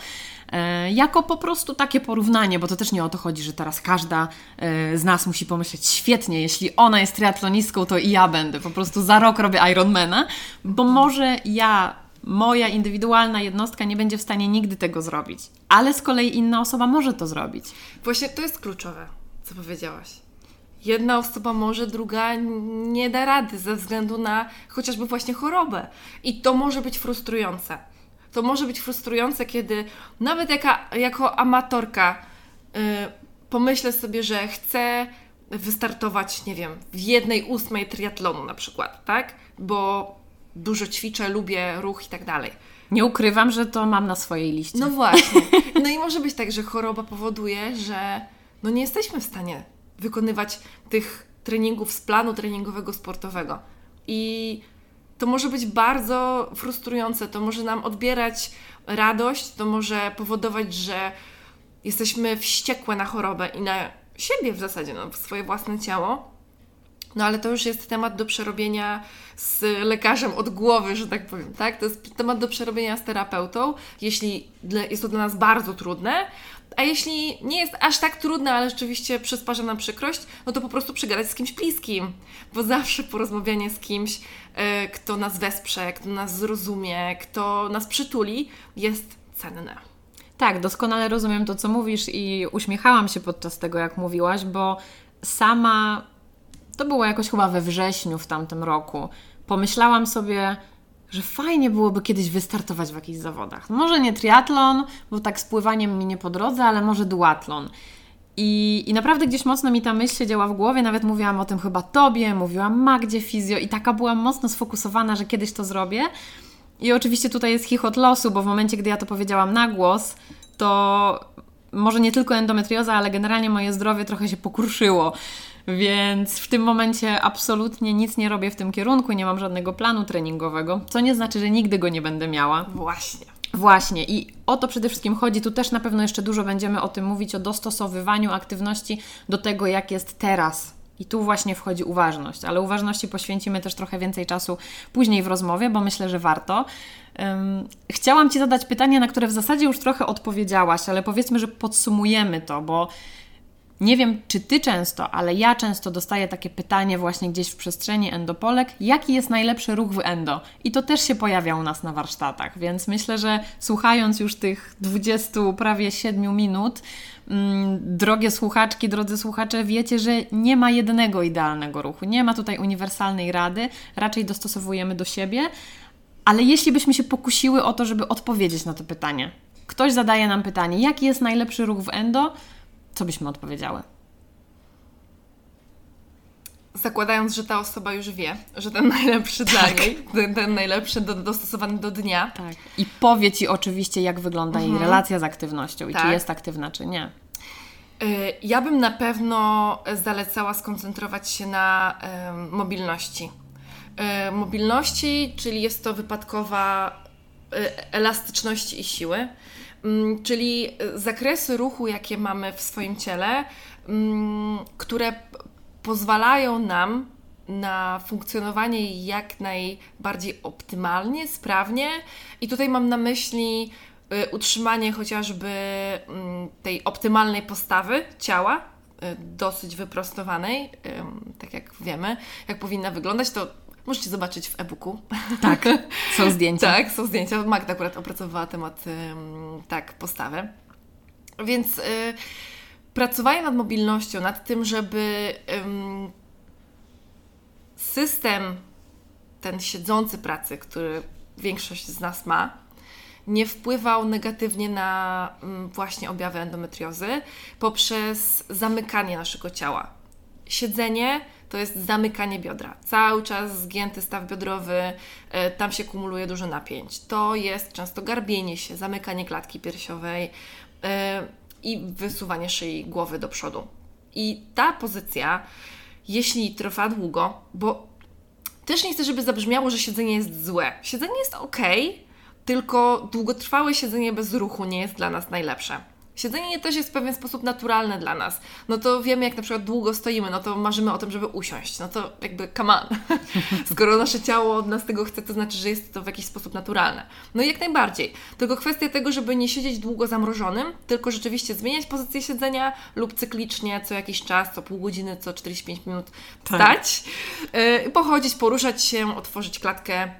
Speaker 1: E, jako po prostu takie porównanie, bo to też nie o to chodzi, że teraz każda e, z nas musi pomyśleć, świetnie, jeśli ona jest triatlonistką, to i ja będę. Po prostu za rok robię Ironmana, bo może ja moja indywidualna jednostka nie będzie w stanie nigdy tego zrobić, ale z kolei inna osoba może to zrobić.
Speaker 2: Właśnie to jest kluczowe, co powiedziałaś. Jedna osoba może, druga nie da rady ze względu na chociażby właśnie chorobę. I to może być frustrujące. To może być frustrujące, kiedy nawet jaka, jako amatorka yy, pomyślę sobie, że chcę wystartować, nie wiem, w jednej ósmej triatlonu na przykład, tak? Bo dużo ćwiczę, lubię ruch i tak dalej.
Speaker 1: Nie ukrywam, że to mam na swojej liście.
Speaker 2: No właśnie. No i może być tak, że choroba powoduje, że no nie jesteśmy w stanie wykonywać tych treningów z planu treningowego sportowego. I to może być bardzo frustrujące, to może nam odbierać radość, to może powodować, że jesteśmy wściekłe na chorobę i na siebie w zasadzie, no, w swoje własne ciało. No ale to już jest temat do przerobienia z lekarzem od głowy, że tak powiem, tak? To jest temat do przerobienia z terapeutą, jeśli jest to dla nas bardzo trudne, a jeśli nie jest aż tak trudne, ale rzeczywiście przysparza nam przykrość, no to po prostu przegadać z kimś bliskim, bo zawsze porozmawianie z kimś, yy, kto nas wesprze, kto nas zrozumie, kto nas przytuli, jest cenne.
Speaker 1: Tak, doskonale rozumiem to, co mówisz i uśmiechałam się podczas tego, jak mówiłaś, bo sama to było jakoś chyba we wrześniu w tamtym roku. Pomyślałam sobie, że fajnie byłoby kiedyś wystartować w jakichś zawodach. Może nie triatlon, bo tak z pływaniem mi nie po drodze, ale może duatlon. I, I naprawdę gdzieś mocno mi ta myśl siedziała w głowie, nawet mówiłam o tym chyba Tobie, mówiłam Magdzie Fizjo i taka byłam mocno sfokusowana, że kiedyś to zrobię. I oczywiście tutaj jest chichot losu, bo w momencie, gdy ja to powiedziałam na głos, to może nie tylko endometrioza, ale generalnie moje zdrowie trochę się pokruszyło. Więc w tym momencie absolutnie nic nie robię w tym kierunku, nie mam żadnego planu treningowego, co nie znaczy, że nigdy go nie będę miała.
Speaker 2: Właśnie.
Speaker 1: Właśnie i o to przede wszystkim chodzi. Tu też na pewno jeszcze dużo będziemy o tym mówić, o dostosowywaniu aktywności do tego, jak jest teraz. I tu właśnie wchodzi uważność, ale uważności poświęcimy też trochę więcej czasu później w rozmowie, bo myślę, że warto. Chciałam Ci zadać pytanie, na które w zasadzie już trochę odpowiedziałaś, ale powiedzmy, że podsumujemy to, bo nie wiem, czy ty często, ale ja często dostaję takie pytanie właśnie gdzieś w przestrzeni endopolek, jaki jest najlepszy ruch w endo? I to też się pojawia u nas na warsztatach, więc myślę, że słuchając już tych 20 prawie 7 minut, drogie słuchaczki, drodzy słuchacze, wiecie, że nie ma jednego idealnego ruchu, nie ma tutaj uniwersalnej rady, raczej dostosowujemy do siebie, ale jeśli byśmy się pokusiły o to, żeby odpowiedzieć na to pytanie, ktoś zadaje nam pytanie, jaki jest najlepszy ruch w endo, co byśmy odpowiedziały?
Speaker 2: Zakładając, że ta osoba już wie, że ten najlepszy tak. dla niej, ten, ten najlepszy do, dostosowany do dnia.
Speaker 1: Tak. I powie Ci oczywiście, jak wygląda mhm. jej relacja z aktywnością i tak. czy jest aktywna, czy nie.
Speaker 2: Y, ja bym na pewno zalecała skoncentrować się na mobilności. Y, mobilności, czyli jest to wypadkowa y, elastyczności i siły. Mm, czyli zakresy ruchu, jakie mamy w swoim ciele, mm, które pozwalają nam na funkcjonowanie jak najbardziej optymalnie, sprawnie. I tutaj mam na myśli utrzymanie chociażby mm, tej optymalnej postawy ciała, y, dosyć wyprostowanej, tak jak wiemy, jak powinna wyglądać, to Możecie zobaczyć w e-booku.
Speaker 1: Tak, są zdjęcia.
Speaker 2: tak, są zdjęcia. Magda akurat opracowywała temat, tak, postawę. Więc y, pracowanie nad mobilnością, nad tym, żeby system ten siedzący pracy, który większość z nas ma, nie wpływał negatywnie na właśnie objawy endometriozy poprzez zamykanie naszego ciała. Siedzenie to jest zamykanie biodra. Cały czas zgięty staw biodrowy, e, tam się kumuluje dużo napięć. To jest często garbienie się, zamykanie klatki piersiowej e, i wysuwanie szyi głowy do przodu. I ta pozycja, jeśli trwa długo, bo też nie chcę, żeby zabrzmiało, że siedzenie jest złe. Siedzenie jest ok, tylko długotrwałe siedzenie bez ruchu nie jest dla nas najlepsze. Siedzenie też jest w pewien sposób naturalne dla nas. No to wiemy, jak na przykład długo stoimy, no to marzymy o tym, żeby usiąść. No to jakby come on. Skoro nasze ciało od nas tego chce, to znaczy, że jest to w jakiś sposób naturalne. No i jak najbardziej. Tylko kwestia tego, żeby nie siedzieć długo zamrożonym, tylko rzeczywiście zmieniać pozycję siedzenia lub cyklicznie co jakiś czas, co pół godziny, co 45 minut wstać, tak. pochodzić, poruszać się, otworzyć klatkę,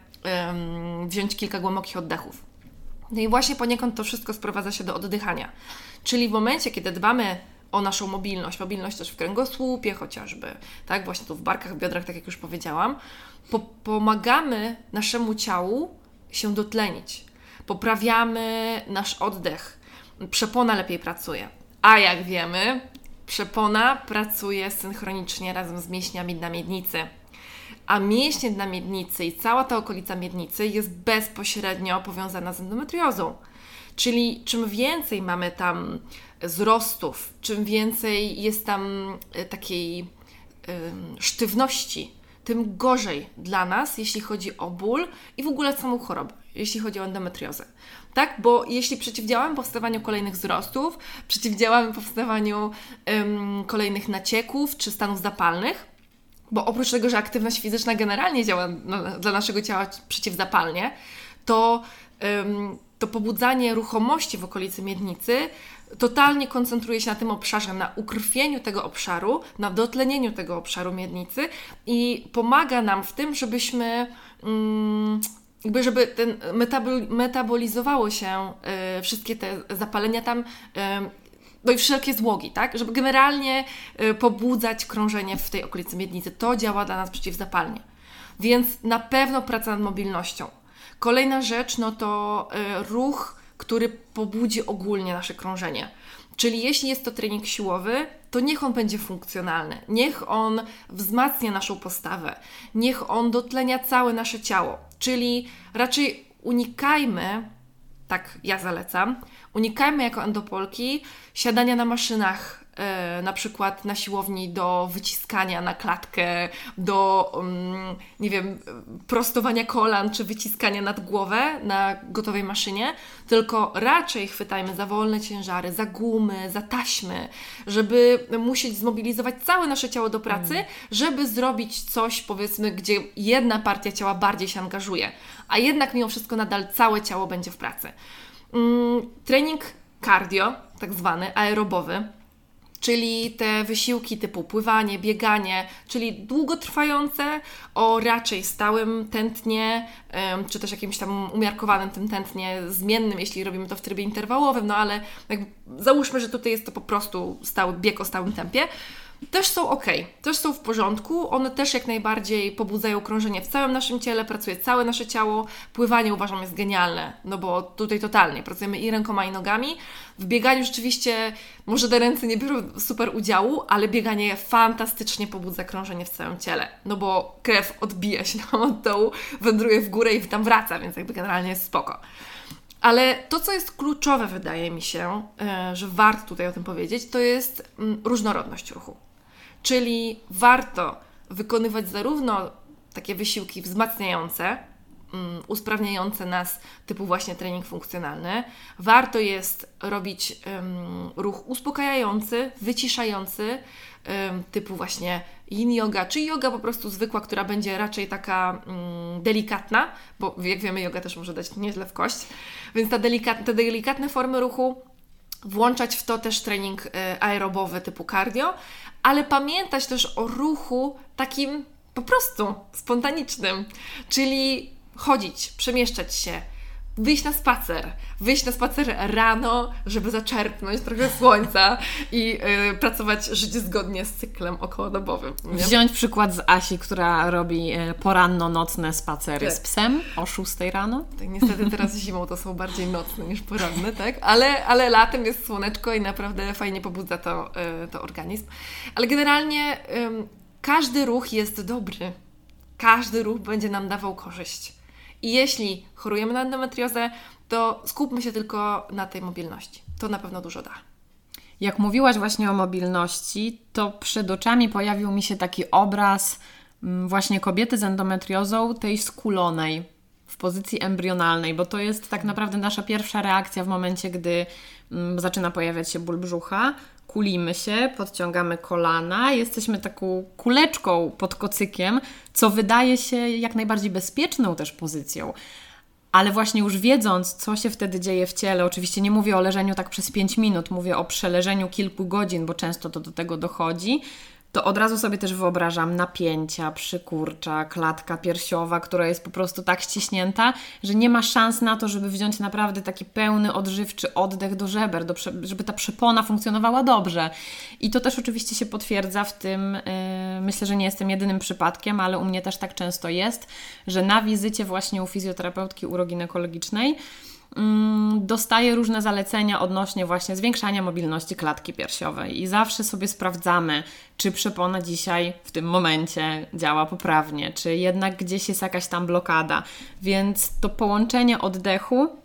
Speaker 2: wziąć kilka głębokich oddechów. No i właśnie poniekąd to wszystko sprowadza się do oddychania. Czyli w momencie, kiedy dbamy o naszą mobilność, mobilność też w kręgosłupie chociażby, tak, właśnie tu w barkach, biodrach, tak jak już powiedziałam, po pomagamy naszemu ciału się dotlenić. Poprawiamy nasz oddech, przepona lepiej pracuje. A jak wiemy, przepona pracuje synchronicznie razem z mięśniami dna miednicy. A mięśnie dna miednicy i cała ta okolica miednicy jest bezpośrednio powiązana z endometriozą. Czyli czym więcej mamy tam wzrostów, czym więcej jest tam e, takiej sztywności, tym gorzej dla nas, jeśli chodzi o ból i w ogóle samą chorobę, jeśli chodzi o endometriozę. Tak? Bo jeśli przeciwdziałamy powstawaniu kolejnych wzrostów, przeciwdziałamy powstawaniu ym, kolejnych nacieków czy stanów zapalnych, bo oprócz tego, że aktywność fizyczna generalnie działa na, dla naszego ciała przeciwzapalnie, to, ym, to pobudzanie ruchomości w okolicy miednicy totalnie koncentruje się na tym obszarze, na ukrwieniu tego obszaru, na dotlenieniu tego obszaru miednicy i pomaga nam w tym, żebyśmy. Mm, jakby żeby ten metabol, metabolizowało się y, wszystkie te zapalenia tam, y, no i wszelkie złogi, tak? Żeby generalnie y, pobudzać krążenie w tej okolicy miednicy. To działa dla nas przeciwzapalnie. Więc na pewno praca nad mobilnością. Kolejna rzecz, no to ruch który pobudzi ogólnie nasze krążenie. Czyli jeśli jest to trening siłowy, to niech on będzie funkcjonalny, niech on wzmacnia naszą postawę, niech on dotlenia całe nasze ciało. Czyli raczej unikajmy, tak ja zalecam, unikajmy jako endopolki siadania na maszynach E, na przykład na siłowni do wyciskania na klatkę, do um, nie wiem, prostowania kolan czy wyciskania nad głowę na gotowej maszynie, tylko raczej chwytajmy za wolne ciężary, za gumy, za taśmy, żeby musieć zmobilizować całe nasze ciało do pracy, mm. żeby zrobić coś, powiedzmy, gdzie jedna partia ciała bardziej się angażuje, a jednak mimo wszystko nadal całe ciało będzie w pracy. Mm, trening cardio, tak zwany, aerobowy, czyli te wysiłki typu pływanie, bieganie, czyli długotrwające o raczej stałym tętnie, czy też jakimś tam umiarkowanym tym tętnie zmiennym, jeśli robimy to w trybie interwałowym, no ale załóżmy, że tutaj jest to po prostu stały bieg o stałym tempie też są ok, też są w porządku. One też jak najbardziej pobudzają krążenie w całym naszym ciele, pracuje całe nasze ciało. Pływanie uważam jest genialne, no bo tutaj totalnie pracujemy i rękoma, i nogami. W bieganiu rzeczywiście może te ręce nie biorą super udziału, ale bieganie fantastycznie pobudza krążenie w całym ciele, no bo krew odbija się nam od dołu, wędruje w górę i tam wraca, więc jakby generalnie jest spoko. Ale to, co jest kluczowe, wydaje mi się, e, że warto tutaj o tym powiedzieć, to jest mm, różnorodność ruchu. Czyli warto wykonywać zarówno takie wysiłki wzmacniające, um, usprawniające nas, typu właśnie trening funkcjonalny. Warto jest robić um, ruch uspokajający, wyciszający, um, typu właśnie yin yoga, czy yoga po prostu zwykła, która będzie raczej taka mm, delikatna, bo jak wiemy, yoga też może dać nieźle w kość, więc ta delikat, te delikatne formy ruchu włączać w to też trening y, aerobowy typu cardio, ale pamiętać też o ruchu takim po prostu spontanicznym, czyli chodzić, przemieszczać się, wyjść na spacer, wyjść na spacer rano, żeby zaczerpnąć trochę słońca i yy, pracować, żyć zgodnie z cyklem okołodobowym.
Speaker 1: Nie? Wziąć przykład z Asi, która robi y, poranno-nocne spacery tak. z psem o 6 rano.
Speaker 2: Tak, niestety teraz zimą to są bardziej nocne niż poranne, tak? Ale, ale latem jest słoneczko i naprawdę fajnie pobudza to, yy, to organizm. Ale generalnie yy, każdy ruch jest dobry. Każdy ruch będzie nam dawał korzyść. I jeśli chorujemy na endometriozę, to skupmy się tylko na tej mobilności. To na pewno dużo da.
Speaker 1: Jak mówiłaś właśnie o mobilności, to przed oczami pojawił mi się taki obraz mm, właśnie kobiety z endometriozą, tej skulonej w pozycji embrionalnej, bo to jest tak naprawdę nasza pierwsza reakcja w momencie, gdy mm, zaczyna pojawiać się ból brzucha kulimy się, podciągamy kolana, jesteśmy taką kuleczką pod kocykiem, co wydaje się jak najbardziej bezpieczną też pozycją. Ale właśnie już wiedząc, co się wtedy dzieje w ciele, oczywiście nie mówię o leżeniu tak przez 5 minut, mówię o przeleżeniu kilku godzin, bo często to do tego dochodzi, to od razu sobie też wyobrażam napięcia, przykurcza, klatka piersiowa, która jest po prostu tak ściśnięta, że nie ma szans na to, żeby wziąć naprawdę taki pełny, odżywczy oddech do żeber, do, żeby ta przepona funkcjonowała dobrze. I to też oczywiście się potwierdza w tym, yy, myślę, że nie jestem jedynym przypadkiem, ale u mnie też tak często jest, że na wizycie właśnie u fizjoterapeutki uroginekologicznej dostaję różne zalecenia odnośnie właśnie zwiększania mobilności klatki piersiowej i zawsze sobie sprawdzamy, czy przepona dzisiaj w tym momencie działa poprawnie, czy jednak gdzieś jest jakaś tam blokada. Więc to połączenie oddechu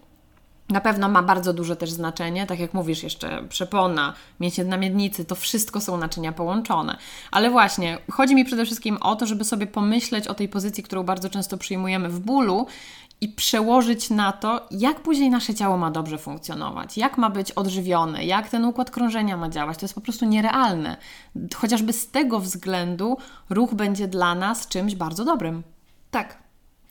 Speaker 1: na pewno ma bardzo duże też znaczenie, tak jak mówisz, jeszcze przepona, mięśnie miednicy, to wszystko są naczynia połączone. Ale właśnie, chodzi mi przede wszystkim o to, żeby sobie pomyśleć o tej pozycji, którą bardzo często przyjmujemy w bólu i przełożyć na to, jak później nasze ciało ma dobrze funkcjonować, jak ma być odżywione, jak ten układ krążenia ma działać. To jest po prostu nierealne. Chociażby z tego względu ruch będzie dla nas czymś bardzo dobrym.
Speaker 2: Tak,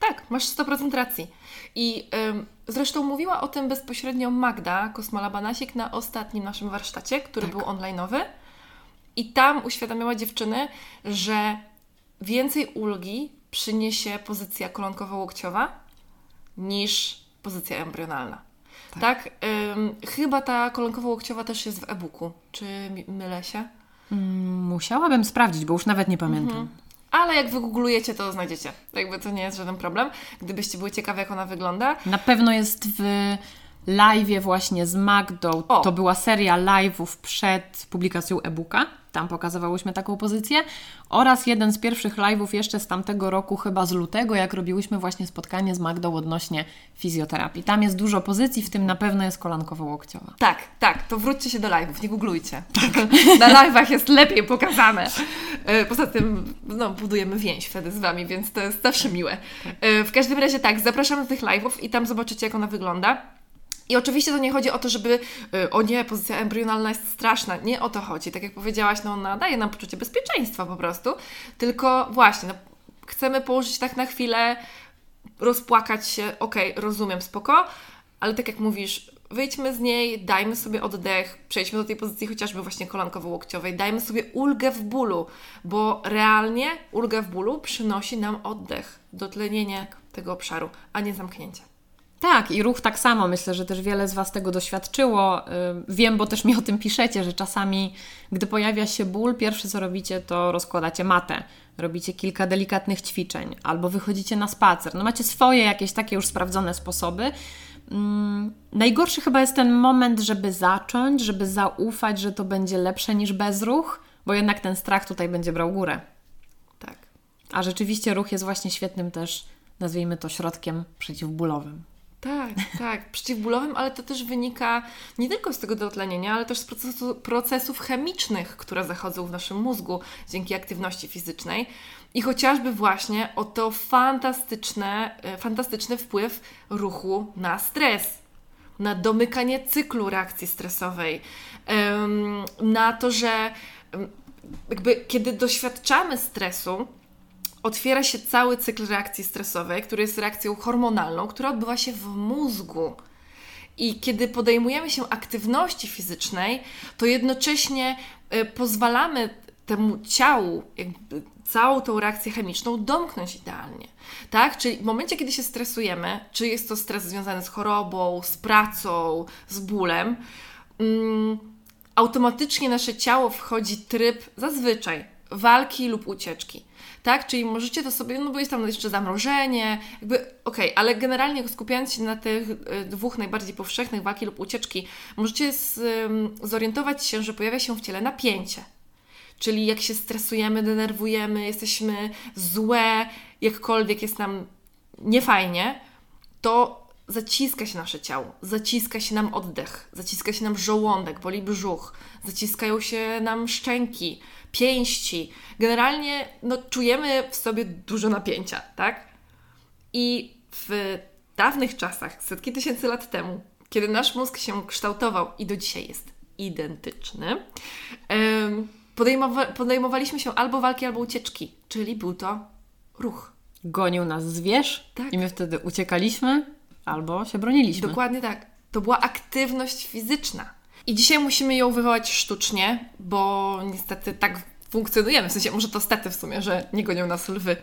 Speaker 2: tak, masz 100% racji. I ym, zresztą mówiła o tym bezpośrednio Magda Kosmala-Banasik na ostatnim naszym warsztacie, który tak. był online'owy. I tam uświadamiała dziewczyny, że więcej ulgi przyniesie pozycja kolonkowo-łokciowa niż pozycja embrionalna. Tak? tak? Ym, chyba ta kolonkowo-łokciowa też jest w e-booku. Czy mylę się?
Speaker 1: Mm, musiałabym sprawdzić, bo już nawet nie pamiętam. Mhm
Speaker 2: ale jak wygooglujecie, to znajdziecie. Jakby to nie jest żaden problem. Gdybyście były ciekawe, jak ona wygląda.
Speaker 1: Na pewno jest w live właśnie z Magdą. O. To była seria live'ów przed publikacją e-booka tam pokazywałyśmy taką pozycję, oraz jeden z pierwszych live'ów jeszcze z tamtego roku, chyba z lutego, jak robiłyśmy właśnie spotkanie z Magdą odnośnie fizjoterapii. Tam jest dużo pozycji, w tym na pewno jest kolankowo-łokciowa.
Speaker 2: Tak, tak, to wróćcie się do live'ów, nie googlujcie. Tak. Na live'ach jest lepiej pokazane. E, poza tym, no, budujemy więź wtedy z Wami, więc to jest zawsze miłe. E, w każdym razie tak, zapraszam do tych live'ów i tam zobaczycie, jak ona wygląda. I oczywiście to nie chodzi o to, żeby y, o nie, pozycja embrionalna jest straszna. Nie o to chodzi. Tak jak powiedziałaś, no ona daje nam poczucie bezpieczeństwa po prostu. Tylko właśnie, no, chcemy położyć tak na chwilę, rozpłakać się, okej, okay, rozumiem, spoko, ale tak jak mówisz, wyjdźmy z niej, dajmy sobie oddech, przejdźmy do tej pozycji chociażby właśnie kolankowo-łokciowej, dajmy sobie ulgę w bólu, bo realnie ulgę w bólu przynosi nam oddech, dotlenienie tego obszaru, a nie zamknięcie.
Speaker 1: Tak, i ruch tak samo. Myślę, że też wiele z Was tego doświadczyło. Y, wiem, bo też mi o tym piszecie, że czasami, gdy pojawia się ból, pierwsze co robicie, to rozkładacie matę. Robicie kilka delikatnych ćwiczeń, albo wychodzicie na spacer. No macie swoje jakieś takie już sprawdzone sposoby. Hmm, najgorszy chyba jest ten moment, żeby zacząć, żeby zaufać, że to będzie lepsze niż bezruch, bo jednak ten strach tutaj będzie brał górę.
Speaker 2: Tak.
Speaker 1: A rzeczywiście ruch jest właśnie świetnym też, nazwijmy to, środkiem przeciwbólowym.
Speaker 2: Tak, tak, przeciwbólowym, ale to też wynika nie tylko z tego dotlenienia, ale też z procesu, procesów chemicznych, które zachodzą w naszym mózgu dzięki aktywności fizycznej. I chociażby właśnie o to fantastyczne, e, fantastyczny wpływ ruchu na stres, na domykanie cyklu reakcji stresowej, na to, że jakby kiedy doświadczamy stresu, otwiera się cały cykl reakcji stresowej, który jest reakcją hormonalną, która odbywa się w mózgu. I kiedy podejmujemy się aktywności fizycznej, to jednocześnie y, pozwalamy temu ciału, jakby całą tą reakcję chemiczną domknąć idealnie. Tak? Czyli w momencie, kiedy się stresujemy, czy jest to stres związany z chorobą, z pracą, z bólem, mm, automatycznie nasze ciało wchodzi tryb zazwyczaj walki lub ucieczki tak? Czyli możecie to sobie, no bo jest tam jeszcze zamrożenie, jakby okej, okay, ale generalnie skupiając się na tych y, dwóch najbardziej powszechnych, walki lub ucieczki, możecie z, zorientować się, że pojawia się w ciele napięcie. Czyli jak się stresujemy, denerwujemy, jesteśmy złe, jakkolwiek jest nam niefajnie, to zaciska się nasze ciało, zaciska się nam oddech, zaciska się nam żołądek, boli brzuch, zaciskają się nam szczęki, pięści. Generalnie no, czujemy w sobie dużo napięcia, tak? I w dawnych czasach, setki tysięcy lat temu, kiedy nasz mózg się kształtował i do dzisiaj jest identyczny, podejmowa podejmowaliśmy się albo walki, albo ucieczki, czyli był to ruch.
Speaker 1: Gonił nas zwierz tak. i my wtedy uciekaliśmy albo się broniliśmy.
Speaker 2: Dokładnie tak. To była aktywność fizyczna. I dzisiaj musimy ją wywołać sztucznie, bo niestety tak funkcjonujemy. W sensie, może to stety w sumie, że nie gonią nas lwy.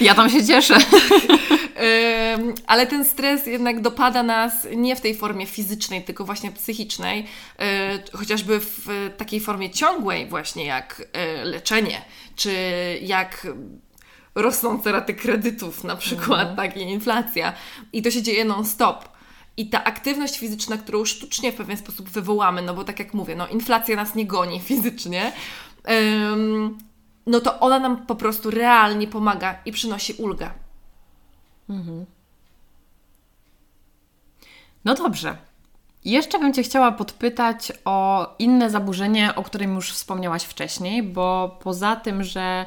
Speaker 1: Ja tam się cieszę.
Speaker 2: Ale ten stres jednak dopada nas nie w tej formie fizycznej, tylko właśnie psychicznej, e, chociażby w takiej formie ciągłej, właśnie jak e, leczenie, czy jak rosnące raty kredytów, na przykład, mhm. tak, i inflacja. I to się dzieje non-stop. I ta aktywność fizyczna, którą sztucznie w pewien sposób wywołamy, no bo tak jak mówię, no inflacja nas nie goni fizycznie, ym, no to ona nam po prostu realnie pomaga i przynosi ulgę. Mhm.
Speaker 1: No dobrze. Jeszcze bym Cię chciała podpytać o inne zaburzenie, o którym już wspomniałaś wcześniej, bo poza tym, że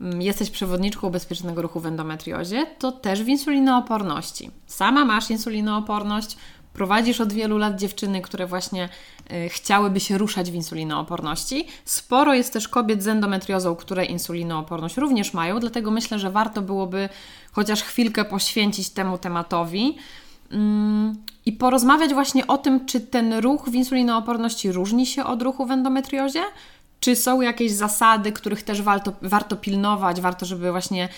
Speaker 1: jesteś przewodniczką bezpiecznego ruchu w endometriozie, to też w insulinooporności. Sama masz insulinooporność, prowadzisz od wielu lat dziewczyny, które właśnie y, chciałyby się ruszać w insulinooporności. Sporo jest też kobiet z endometriozą, które insulinooporność również mają, dlatego myślę, że warto byłoby chociaż chwilkę poświęcić temu tematowi. Mm, i porozmawiać właśnie o tym, czy ten ruch w insulinooporności różni się od ruchu w endometriozie, czy są jakieś zasady, których też warto, warto pilnować, warto, żeby właśnie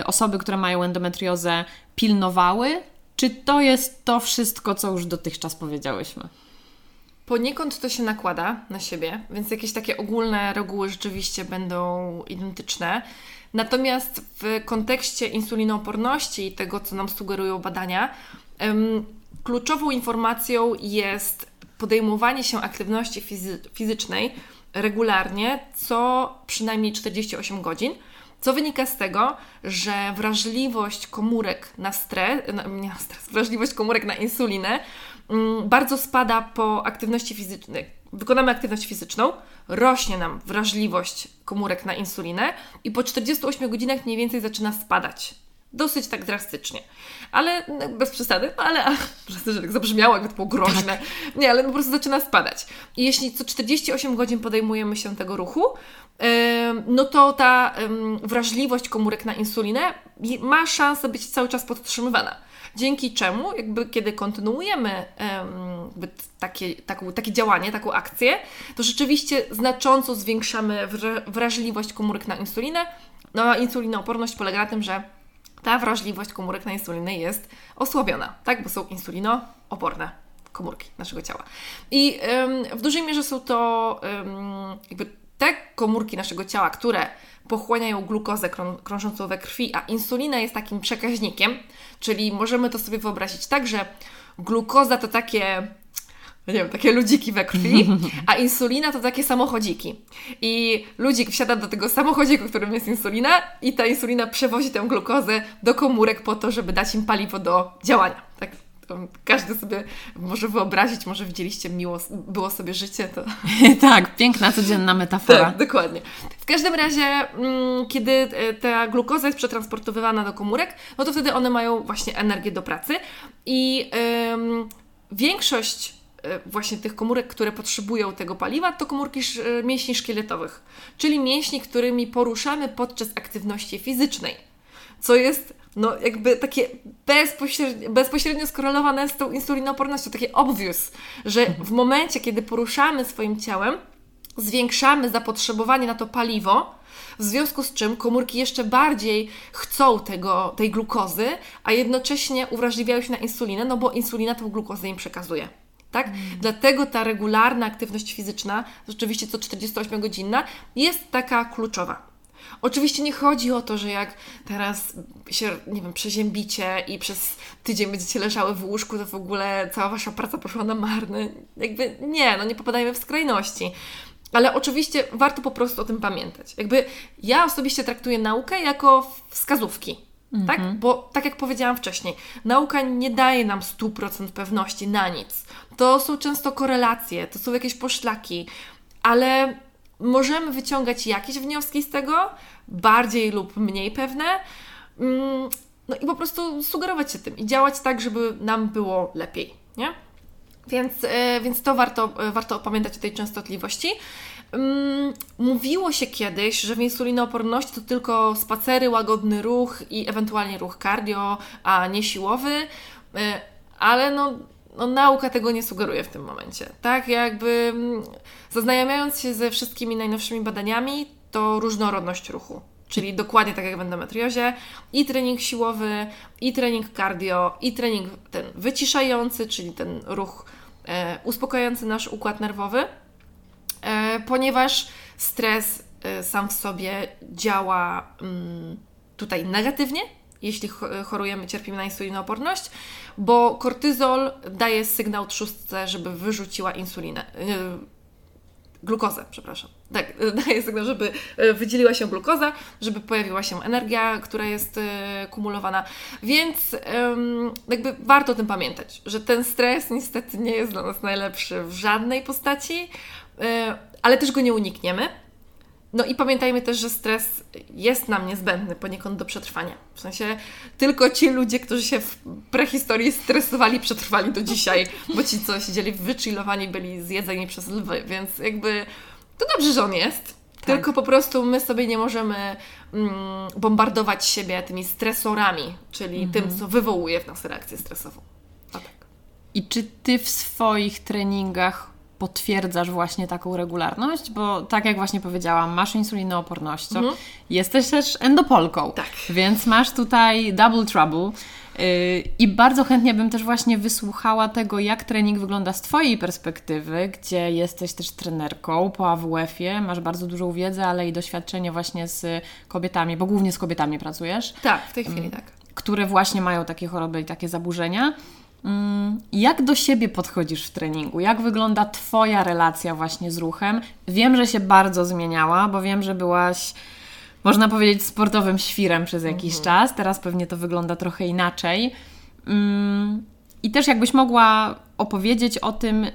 Speaker 1: y, osoby, które mają endometriozę, pilnowały, czy to jest to wszystko, co już dotychczas powiedziałyśmy?
Speaker 2: Poniekąd to się nakłada na siebie, więc jakieś takie ogólne reguły rzeczywiście będą identyczne. Natomiast w kontekście insulinooporności i tego, co nam sugerują badania, Kluczową informacją jest podejmowanie się aktywności fizy fizycznej regularnie co przynajmniej 48 godzin, co wynika z tego, że wrażliwość komórek na stres, nie na stres, wrażliwość komórek na insulinę mm, bardzo spada po aktywności fizycznej. Wykonamy aktywność fizyczną, rośnie nam wrażliwość komórek na insulinę i po 48 godzinach mniej więcej zaczyna spadać Dosyć tak drastycznie. Ale no, bez przesady, no ale że tak zabrzmiało, jakby to było groźne. Tak. Nie, ale po prostu zaczyna spadać. I jeśli co 48 godzin podejmujemy się tego ruchu, no to ta wrażliwość komórek na insulinę ma szansę być cały czas podtrzymywana. Dzięki czemu, jakby kiedy kontynuujemy jakby takie, taką, takie działanie, taką akcję, to rzeczywiście znacząco zwiększamy wrażliwość komórek na insulinę. No a insulinooporność polega na tym, że ta wrażliwość komórek na insulinę jest osłabiona, tak? Bo są insulinooporne komórki naszego ciała. I ym, w dużej mierze są to ym, jakby te komórki naszego ciała, które pochłaniają glukozę krążącą we krwi, a insulina jest takim przekaźnikiem, czyli możemy to sobie wyobrazić tak, że glukoza to takie nie wiem, takie ludziki we krwi, a insulina to takie samochodziki. I ludzik wsiada do tego samochodziku, którym jest insulina i ta insulina przewozi tę glukozę do komórek po to, żeby dać im paliwo do działania. Tak każdy sobie może wyobrazić, może widzieliście miło było sobie życie. To...
Speaker 1: tak, piękna, codzienna metafora.
Speaker 2: Tak, dokładnie. W każdym razie, mm, kiedy e, ta glukoza jest przetransportowywana do komórek, no to wtedy one mają właśnie energię do pracy i ym, większość właśnie tych komórek, które potrzebują tego paliwa, to komórki e, mięśni szkieletowych, czyli mięśni, którymi poruszamy podczas aktywności fizycznej, co jest no jakby takie bezpośrednio, bezpośrednio skorelowane z tą insulinoopornością, takie obvious, że w momencie, kiedy poruszamy swoim ciałem, zwiększamy zapotrzebowanie na to paliwo, w związku z czym komórki jeszcze bardziej chcą tego, tej glukozy, a jednocześnie uwrażliwiają się na insulinę, no bo insulina tą glukozę im przekazuje tak? Mm. Dlatego ta regularna aktywność fizyczna, rzeczywiście co 48-godzinna, jest taka kluczowa. Oczywiście nie chodzi o to, że jak teraz się, nie wiem, przeziębicie i przez tydzień będziecie leżały w łóżku, to w ogóle cała Wasza praca poszła na marne. Jakby nie, no nie popadajmy w skrajności. Ale oczywiście warto po prostu o tym pamiętać. Jakby ja osobiście traktuję naukę jako wskazówki. Tak? Mhm. Bo tak jak powiedziałam wcześniej, nauka nie daje nam 100% pewności na nic. To są często korelacje, to są jakieś poszlaki, ale możemy wyciągać jakieś wnioski z tego, bardziej lub mniej pewne. Mm, no i po prostu sugerować się tym i działać tak, żeby nam było lepiej, nie? Więc, e, więc to warto, e, warto pamiętać o tej częstotliwości. Mm, mówiło się kiedyś, że w insulinooporności to tylko spacery, łagodny ruch i ewentualnie ruch cardio, a nie siłowy, y, ale no, no, nauka tego nie sugeruje w tym momencie. Tak, jakby mm, zaznajamiając się ze wszystkimi najnowszymi badaniami, to różnorodność ruchu. Czyli dokładnie tak jak w endometriozie, i trening siłowy, i trening cardio, i trening ten wyciszający, czyli ten ruch e, uspokajający nasz układ nerwowy E, ponieważ stres e, sam w sobie działa mm, tutaj negatywnie jeśli chorujemy, cierpimy na insulinooporność, bo kortyzol daje sygnał trzustce, żeby wyrzuciła insulinę. Yy, glukozę, przepraszam. Tak, daje sygnał, żeby e, wydzieliła się glukoza, żeby pojawiła się energia, która jest kumulowana. Więc jakby warto o tym pamiętać, że ten stres niestety nie jest dla nas najlepszy w żadnej postaci, ale też go nie unikniemy. No i pamiętajmy też, że stres jest nam niezbędny poniekąd do przetrwania. W sensie tylko ci ludzie, którzy się w prehistorii stresowali, przetrwali do dzisiaj, bo ci, co siedzieli wychillowani, byli zjedzeni przez lwy, więc jakby to dobrze, że on jest. Tak. Tylko po prostu my sobie nie możemy mm, bombardować siebie tymi stresorami, czyli mhm. tym, co wywołuje w nas reakcję stresową. tak.
Speaker 1: I czy ty w swoich treningach potwierdzasz właśnie taką regularność, bo tak jak właśnie powiedziałam, masz insulinooporność, mhm. jesteś też endopolką,
Speaker 2: tak.
Speaker 1: więc masz tutaj double trouble. Y, I bardzo chętnie bym też właśnie wysłuchała tego, jak trening wygląda z Twojej perspektywy, gdzie jesteś też trenerką po AWF-ie, masz bardzo dużą wiedzę, ale i doświadczenie właśnie z kobietami, bo głównie z kobietami pracujesz.
Speaker 2: Tak, w tej chwili tak.
Speaker 1: Które właśnie mają takie choroby i takie zaburzenia. Mm, jak do siebie podchodzisz w treningu? Jak wygląda Twoja relacja właśnie z ruchem? Wiem, że się bardzo zmieniała, bo wiem, że byłaś, można powiedzieć, sportowym świrem przez jakiś mhm. czas. Teraz pewnie to wygląda trochę inaczej. Mm, I też jakbyś mogła opowiedzieć o tym,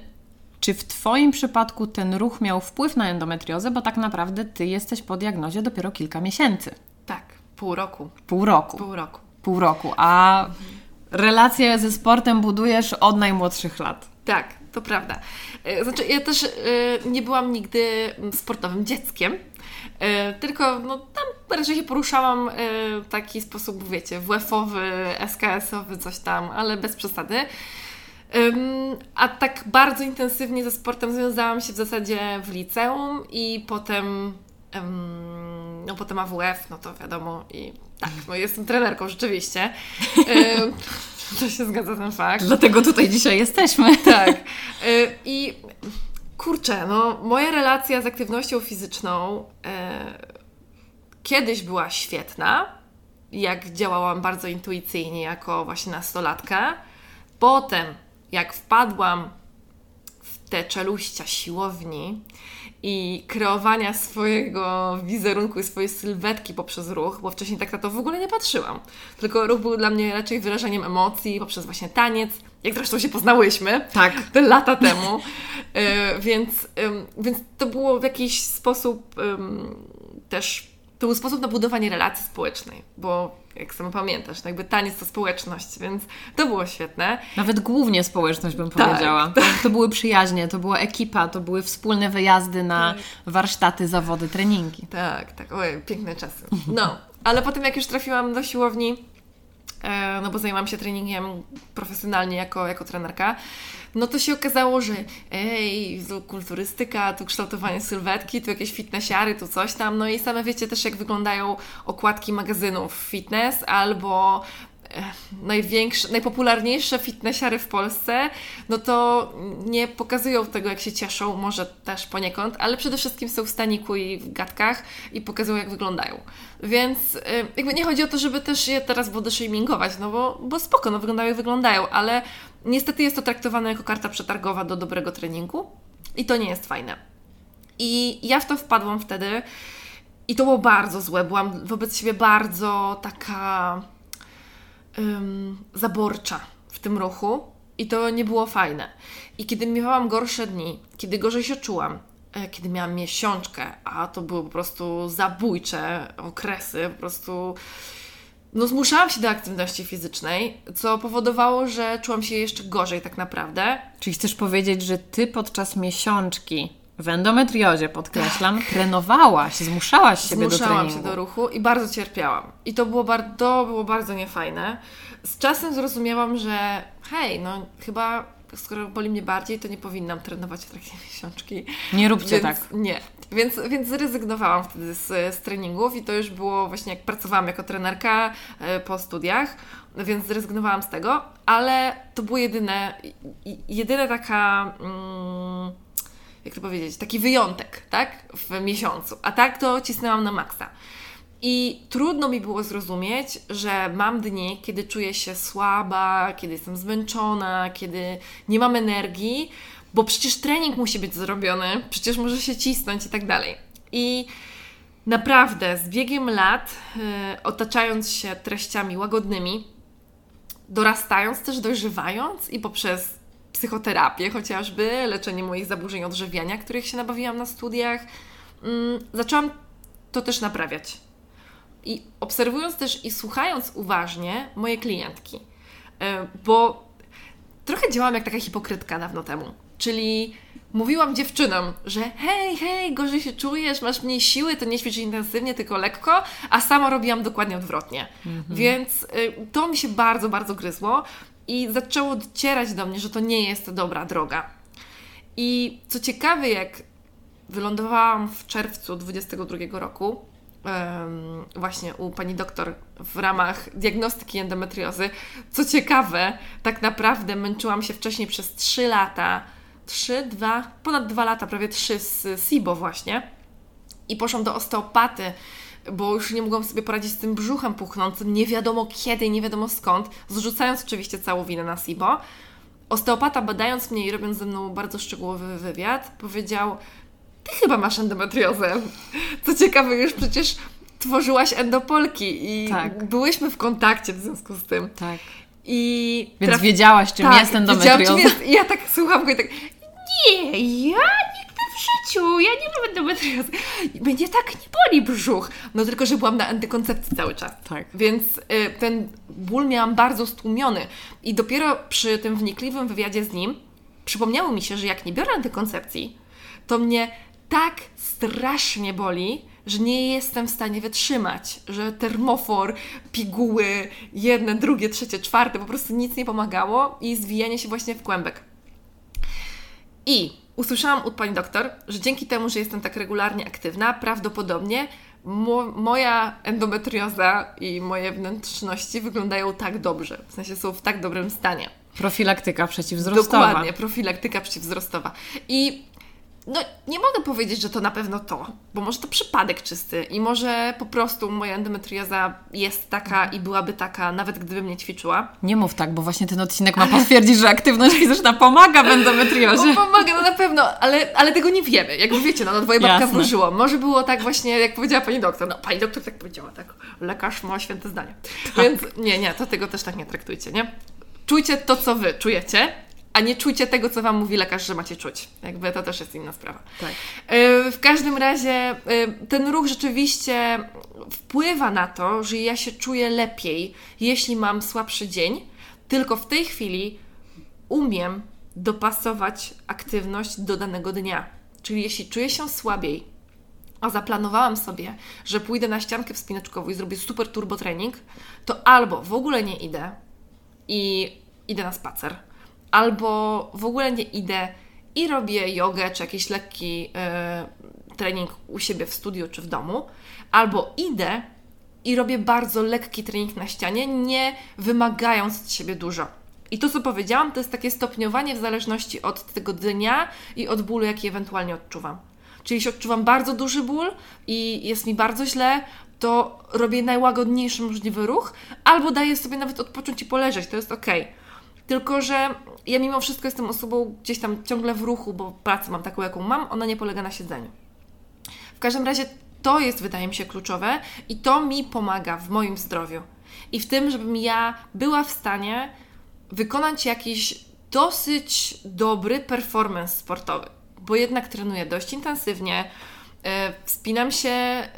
Speaker 1: czy w Twoim przypadku ten ruch miał wpływ na endometriozę, bo tak naprawdę Ty jesteś po diagnozie dopiero kilka miesięcy.
Speaker 2: Tak, pół roku.
Speaker 1: Pół roku.
Speaker 2: Pół roku.
Speaker 1: Pół roku. A mhm relacje ze sportem budujesz od najmłodszych lat.
Speaker 2: Tak, to prawda. E, znaczy, ja też e, nie byłam nigdy sportowym dzieckiem, e, tylko no, tam raczej się poruszałam w taki sposób, wiecie, WF-owy, SKS-owy, coś tam, ale bez przesady. A tak bardzo intensywnie ze sportem związałam się w zasadzie w liceum i potem, no potem AWF, no to wiadomo, i tak, no jestem trenerką rzeczywiście. to się zgadza ten fakt.
Speaker 1: Dlatego tutaj dzisiaj jesteśmy.
Speaker 2: Tak. I kurczę, no moja relacja z aktywnością fizyczną e, kiedyś była świetna, jak działałam bardzo intuicyjnie jako właśnie nastolatka. Potem, jak wpadłam te czeluścia siłowni i kreowania swojego wizerunku i swojej sylwetki poprzez ruch, bo wcześniej tak na to w ogóle nie patrzyłam. Tylko ruch był dla mnie raczej wyrażeniem emocji poprzez właśnie taniec, jak zresztą się poznałyśmy
Speaker 1: tak.
Speaker 2: te lata temu. y, więc, y, więc to było w jakiś sposób y, też to był sposób na budowanie relacji społecznej, bo jak sama pamiętasz, no jakby taniec to społeczność, więc to było świetne.
Speaker 1: Nawet głównie społeczność bym tak, powiedziała. Tak. To były przyjaźnie, to była ekipa, to były wspólne wyjazdy na tak. warsztaty, zawody, treningi.
Speaker 2: Tak, tak, piękne czasy. No, ale potem jak już trafiłam do siłowni, no bo zajęłam się treningiem profesjonalnie jako, jako trenerka, no to się okazało, że ej, tu kulturystyka, tu kształtowanie sylwetki, tu jakieś fitnessiary, tu coś tam. No i same wiecie też, jak wyglądają okładki magazynów fitness albo największe, najpopularniejsze fitnessiary w Polsce, no to nie pokazują tego, jak się cieszą, może też poniekąd, ale przede wszystkim są w staniku i w gadkach i pokazują, jak wyglądają. Więc y, jakby nie chodzi o to, żeby też je teraz body shamingować, no bo, bo spoko, no wyglądają wyglądają, ale niestety jest to traktowane jako karta przetargowa do dobrego treningu i to nie jest fajne. I ja w to wpadłam wtedy i to było bardzo złe, byłam wobec siebie bardzo taka um, zaborcza w tym ruchu i to nie było fajne. I kiedy miałam gorsze dni, kiedy gorzej się czułam, e, kiedy miałam miesiączkę, a to były po prostu zabójcze okresy, po prostu no zmuszałam się do aktywności fizycznej, co powodowało, że czułam się jeszcze gorzej tak naprawdę.
Speaker 1: Czyli chcesz powiedzieć, że ty podczas miesiączki w endometriozie, podkreślam, trenowałaś, zmuszałaś siebie
Speaker 2: Zmuszałam
Speaker 1: do treningu.
Speaker 2: się do ruchu i bardzo cierpiałam. I to było bardzo, było bardzo niefajne. Z czasem zrozumiałam, że hej, no chyba skoro boli mnie bardziej, to nie powinnam trenować w trakcie miesiączki.
Speaker 1: Nie róbcie
Speaker 2: więc,
Speaker 1: tak.
Speaker 2: Nie. Więc, więc zrezygnowałam wtedy z, z treningów i to już było właśnie jak pracowałam jako trenerka e, po studiach, więc zrezygnowałam z tego, ale to było jedyne, jedyne taka... Mm, jak to powiedzieć, taki wyjątek, tak? W miesiącu. A tak to cisnęłam na maksa. I trudno mi było zrozumieć, że mam dni, kiedy czuję się słaba, kiedy jestem zmęczona, kiedy nie mam energii, bo przecież trening musi być zrobiony, przecież może się cisnąć i tak dalej. I naprawdę z biegiem lat, yy, otaczając się treściami łagodnymi, dorastając, też dojrzewając i poprzez psychoterapię chociażby, leczenie moich zaburzeń odżywiania, których się nabawiłam na studiach, yy, zaczęłam to też naprawiać. I obserwując też i słuchając uważnie moje klientki, yy, bo trochę działałam jak taka hipokrytka dawno temu. Czyli mówiłam dziewczynom, że hej, hej, gorzej się czujesz, masz mniej siły, to nie ćwicz intensywnie, tylko lekko, a sama robiłam dokładnie odwrotnie. Mhm. Więc y, to mi się bardzo, bardzo gryzło i zaczęło docierać do mnie, że to nie jest dobra droga. I co ciekawe, jak wylądowałam w czerwcu 22 roku, właśnie u pani doktor w ramach diagnostyki endometriozy. Co ciekawe, tak naprawdę męczyłam się wcześniej przez 3 lata 3, 2, ponad 2 lata, prawie 3 z SIBO właśnie. I poszłam do osteopaty, bo już nie mogłam sobie poradzić z tym brzuchem puchnącym, nie wiadomo kiedy, nie wiadomo skąd, zrzucając oczywiście całą winę na SIBO. Osteopata, badając mnie i robiąc ze mną bardzo szczegółowy wywiad, powiedział: Ty chyba masz endometriozę. Co ciekawe, już przecież tworzyłaś endopolki i tak. byłyśmy w kontakcie w związku z tym.
Speaker 1: Tak.
Speaker 2: I
Speaker 1: Więc traf... wiedziałaś, czym tak, jest endometrioza.
Speaker 2: Jest. I ja tak słucham go i tak, nie, ja w życiu, ja nie mam endometriozy. Mnie tak nie boli brzuch. No tylko, że byłam na antykoncepcji cały czas.
Speaker 1: Tak.
Speaker 2: Więc y, ten ból miałam bardzo stłumiony. I dopiero przy tym wnikliwym wywiadzie z nim przypomniało mi się, że jak nie biorę antykoncepcji, to mnie tak strasznie boli, że nie jestem w stanie wytrzymać, że termofor, piguły, jedne, drugie, trzecie, czwarte, po prostu nic nie pomagało i zwijanie się właśnie w kłębek. I usłyszałam od pani doktor, że dzięki temu, że jestem tak regularnie aktywna, prawdopodobnie mo moja endometrioza i moje wnętrzności wyglądają tak dobrze. W sensie są w tak dobrym stanie.
Speaker 1: Profilaktyka przeciwwzrostowa.
Speaker 2: Dokładnie, profilaktyka przeciwwzrostowa. I no, nie mogę powiedzieć, że to na pewno to, bo może to przypadek czysty i może po prostu moja endometrioza jest taka i byłaby taka, nawet gdybym nie ćwiczyła.
Speaker 1: Nie mów tak, bo właśnie ten odcinek ma potwierdzić, że aktywność fizyczna pomaga w endometriozie.
Speaker 2: Bo pomaga, no na pewno, ale, ale tego nie wiemy. Jak wiecie, no, no twoja babka Jasne. wróżyło. Może było tak właśnie, jak powiedziała pani doktor. No, pani doktor tak powiedziała, tak. Lekarz ma święte zdanie. Tak. Więc nie, nie, to tego też tak nie traktujcie, nie? Czujcie to, co wy czujecie, a nie czujcie tego, co Wam mówi lekarz, że macie czuć. Jakby to też jest inna sprawa.
Speaker 1: Tak.
Speaker 2: E, w każdym razie e, ten ruch rzeczywiście wpływa na to, że ja się czuję lepiej, jeśli mam słabszy dzień, tylko w tej chwili umiem dopasować aktywność do danego dnia. Czyli jeśli czuję się słabiej, a zaplanowałam sobie, że pójdę na ściankę wspinaczkową i zrobię super turbo trening, to albo w ogóle nie idę i idę na spacer, albo w ogóle nie idę i robię jogę czy jakiś lekki y, trening u siebie w studiu czy w domu, albo idę i robię bardzo lekki trening na ścianie, nie wymagając od siebie dużo. I to, co powiedziałam, to jest takie stopniowanie w zależności od tego dnia i od bólu, jaki ewentualnie odczuwam. Czyli jeśli odczuwam bardzo duży ból i jest mi bardzo źle, to robię najłagodniejszy możliwy ruch, albo daję sobie nawet odpocząć i poleżeć, to jest ok. Tylko, że ja mimo wszystko jestem osobą gdzieś tam ciągle w ruchu, bo pracę mam taką, jaką mam, ona nie polega na siedzeniu. W każdym razie to jest, wydaje mi się, kluczowe i to mi pomaga w moim zdrowiu. I w tym, żebym ja była w stanie wykonać jakiś dosyć dobry performance sportowy, bo jednak trenuję dość intensywnie, yy, wspinam się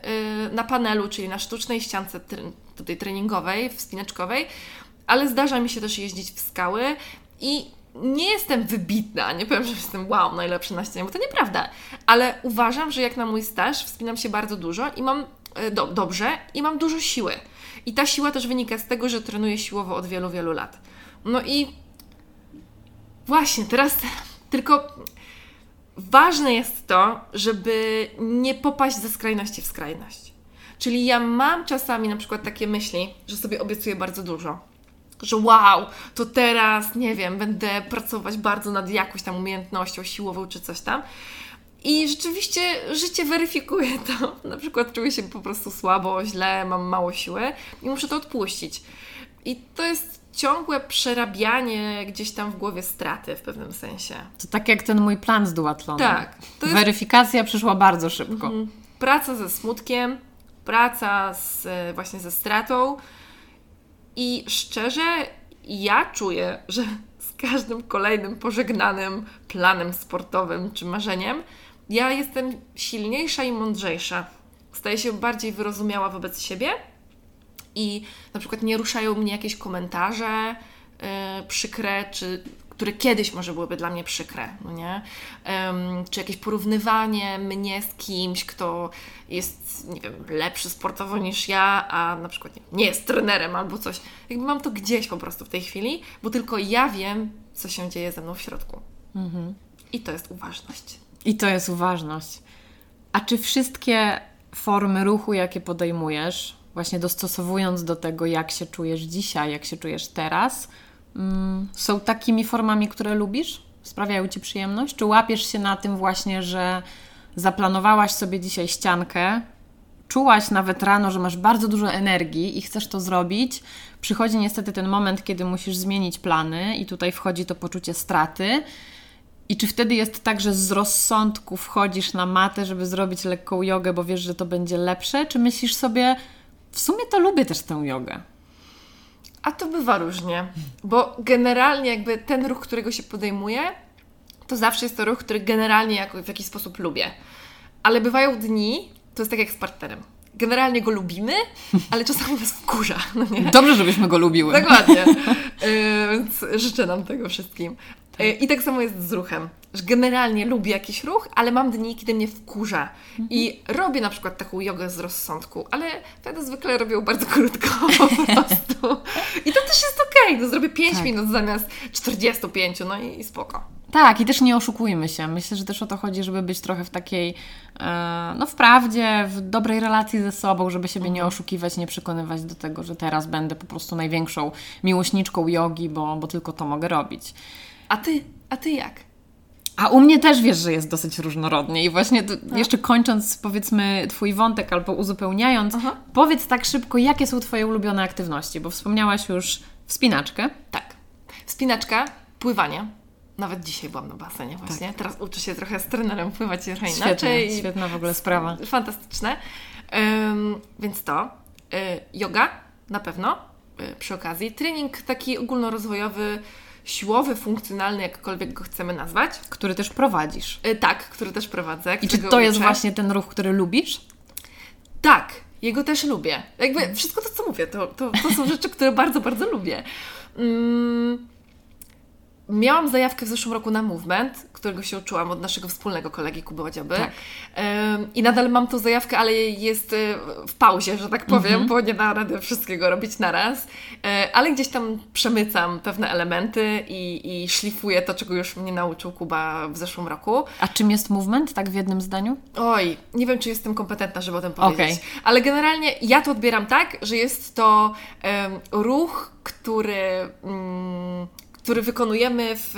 Speaker 2: yy, na panelu, czyli na sztucznej ściance tutaj treningowej, wspinaczkowej, ale zdarza mi się też jeździć w skały i nie jestem wybitna, nie powiem, że jestem wow, najlepsza na ścianie, bo to nieprawda, ale uważam, że jak na mój staż wspinam się bardzo dużo i mam e, do, dobrze i mam dużo siły. I ta siła też wynika z tego, że trenuję siłowo od wielu, wielu lat. No i właśnie, teraz tylko ważne jest to, żeby nie popaść ze skrajności w skrajność. Czyli ja mam czasami na przykład takie myśli, że sobie obiecuję bardzo dużo że wow, to teraz, nie wiem, będę pracować bardzo nad jakąś tam umiejętnością siłową czy coś tam. I rzeczywiście życie weryfikuje to. Na przykład czuję się po prostu słabo, źle, mam mało siły i muszę to odpuścić. I to jest ciągłe przerabianie gdzieś tam w głowie straty w pewnym sensie.
Speaker 1: To tak jak ten mój plan z duatlonem.
Speaker 2: Tak. Jest
Speaker 1: Weryfikacja przyszła bardzo szybko.
Speaker 2: praca ze smutkiem, praca z, e, właśnie ze stratą. I szczerze, ja czuję, że z każdym kolejnym pożegnanym planem sportowym czy marzeniem, ja jestem silniejsza i mądrzejsza. Staję się bardziej wyrozumiała wobec siebie i na przykład nie ruszają mnie jakieś komentarze yy, przykre, czy które kiedyś może byłyby dla mnie przykre, no nie? Em, czy jakieś porównywanie mnie z kimś, kto jest, nie wiem, lepszy sportowo niż ja, a na przykład nie, nie jest trenerem albo coś. Jakby mam to gdzieś po prostu w tej chwili, bo tylko ja wiem, co się dzieje ze mną w środku. I to jest uważność.
Speaker 1: I to jest uważność. A czy wszystkie formy ruchu, jakie podejmujesz, właśnie dostosowując do tego, jak się czujesz dzisiaj, jak się czujesz teraz, są takimi formami, które lubisz? Sprawiają ci przyjemność? Czy łapiesz się na tym właśnie, że zaplanowałaś sobie dzisiaj ściankę, czułaś nawet rano, że masz bardzo dużo energii i chcesz to zrobić? Przychodzi niestety ten moment, kiedy musisz zmienić plany, i tutaj wchodzi to poczucie straty. I czy wtedy jest tak, że z rozsądku wchodzisz na matę, żeby zrobić lekką jogę, bo wiesz, że to będzie lepsze? Czy myślisz sobie, w sumie to lubię też tę jogę?
Speaker 2: A to bywa różnie, bo generalnie jakby ten ruch, którego się podejmuje, to zawsze jest to ruch, który generalnie jako, w jakiś sposób lubię. Ale bywają dni, to jest tak jak z partnerem. Generalnie go lubimy, ale czasami nas wkurza, no?
Speaker 1: Dobrze, żebyśmy go lubiły.
Speaker 2: Dokładnie. Yy, Więc życzę nam tego wszystkim. Yy, I tak samo jest z ruchem. Że generalnie lubię jakiś ruch, ale mam dni, kiedy mnie wkurza. I robię na przykład taką jogę z rozsądku, ale wtedy zwykle robię ją bardzo krótko po prostu. I to też jest okej. No zrobię 5
Speaker 1: Tak.
Speaker 2: minut zamiast 45, no i, i spoko.
Speaker 1: Tak, i też nie oszukujmy się. Myślę, że też o to chodzi, żeby być trochę w takiej, e, no w prawdzie, w dobrej relacji ze sobą, żeby siebie nie oszukiwać, nie przekonywać do tego, że teraz będę po prostu największą miłośniczką jogi, bo, bo tylko to mogę robić.
Speaker 2: A ty, a ty jak?
Speaker 1: A u mnie też wiesz, że jest dosyć różnorodnie. I właśnie tu, jeszcze kończąc, powiedzmy, Twój wątek albo uzupełniając,
Speaker 2: Aha.
Speaker 1: powiedz tak szybko, jakie są Twoje ulubione aktywności, bo wspomniałaś już wspinaczkę.
Speaker 2: Tak. Wspinaczka, pływanie. Nawet dzisiaj byłam na basenie właśnie. Teraz uczę się trochę z trenerem pływać trochę
Speaker 1: Świetnie,
Speaker 2: inaczej.
Speaker 1: świetna w ogóle sprawa.
Speaker 2: Fantastyczne. Ym, więc to. Y, yoga na pewno y, przy okazji. Trening taki ogólnorozwojowy, siłowy, funkcjonalny, jakkolwiek go chcemy nazwać.
Speaker 1: Który też prowadzisz.
Speaker 2: Y, tak, który też prowadzę.
Speaker 1: I czy to jest
Speaker 2: uczę.
Speaker 1: właśnie ten ruch, który lubisz?
Speaker 2: Tak, jego też lubię. Jakby wszystko to, co mówię, to, to, to są rzeczy, które bardzo, bardzo lubię. Mm, miałam zajawkę w zeszłym roku na movement, którego się uczyłam od naszego wspólnego kolegi Kuby Łodzioby.
Speaker 1: Tak.
Speaker 2: I nadal mam tą zajawkę, ale jest y, w pauzie, że tak powiem, bo nie da rady wszystkiego robić naraz. Y, ale gdzieś tam przemycam pewne elementy i, i szlifuję to, czego już mnie nauczył Kuba w zeszłym roku.
Speaker 1: A czym jest movement, tak w jednym zdaniu?
Speaker 2: Oj, nie wiem, czy jestem kompetentna, żeby o tym powiedzieć.
Speaker 1: Okej.
Speaker 2: Ale generalnie ja to odbieram tak, że jest to em, ruch, który, mm, który wykonujemy w,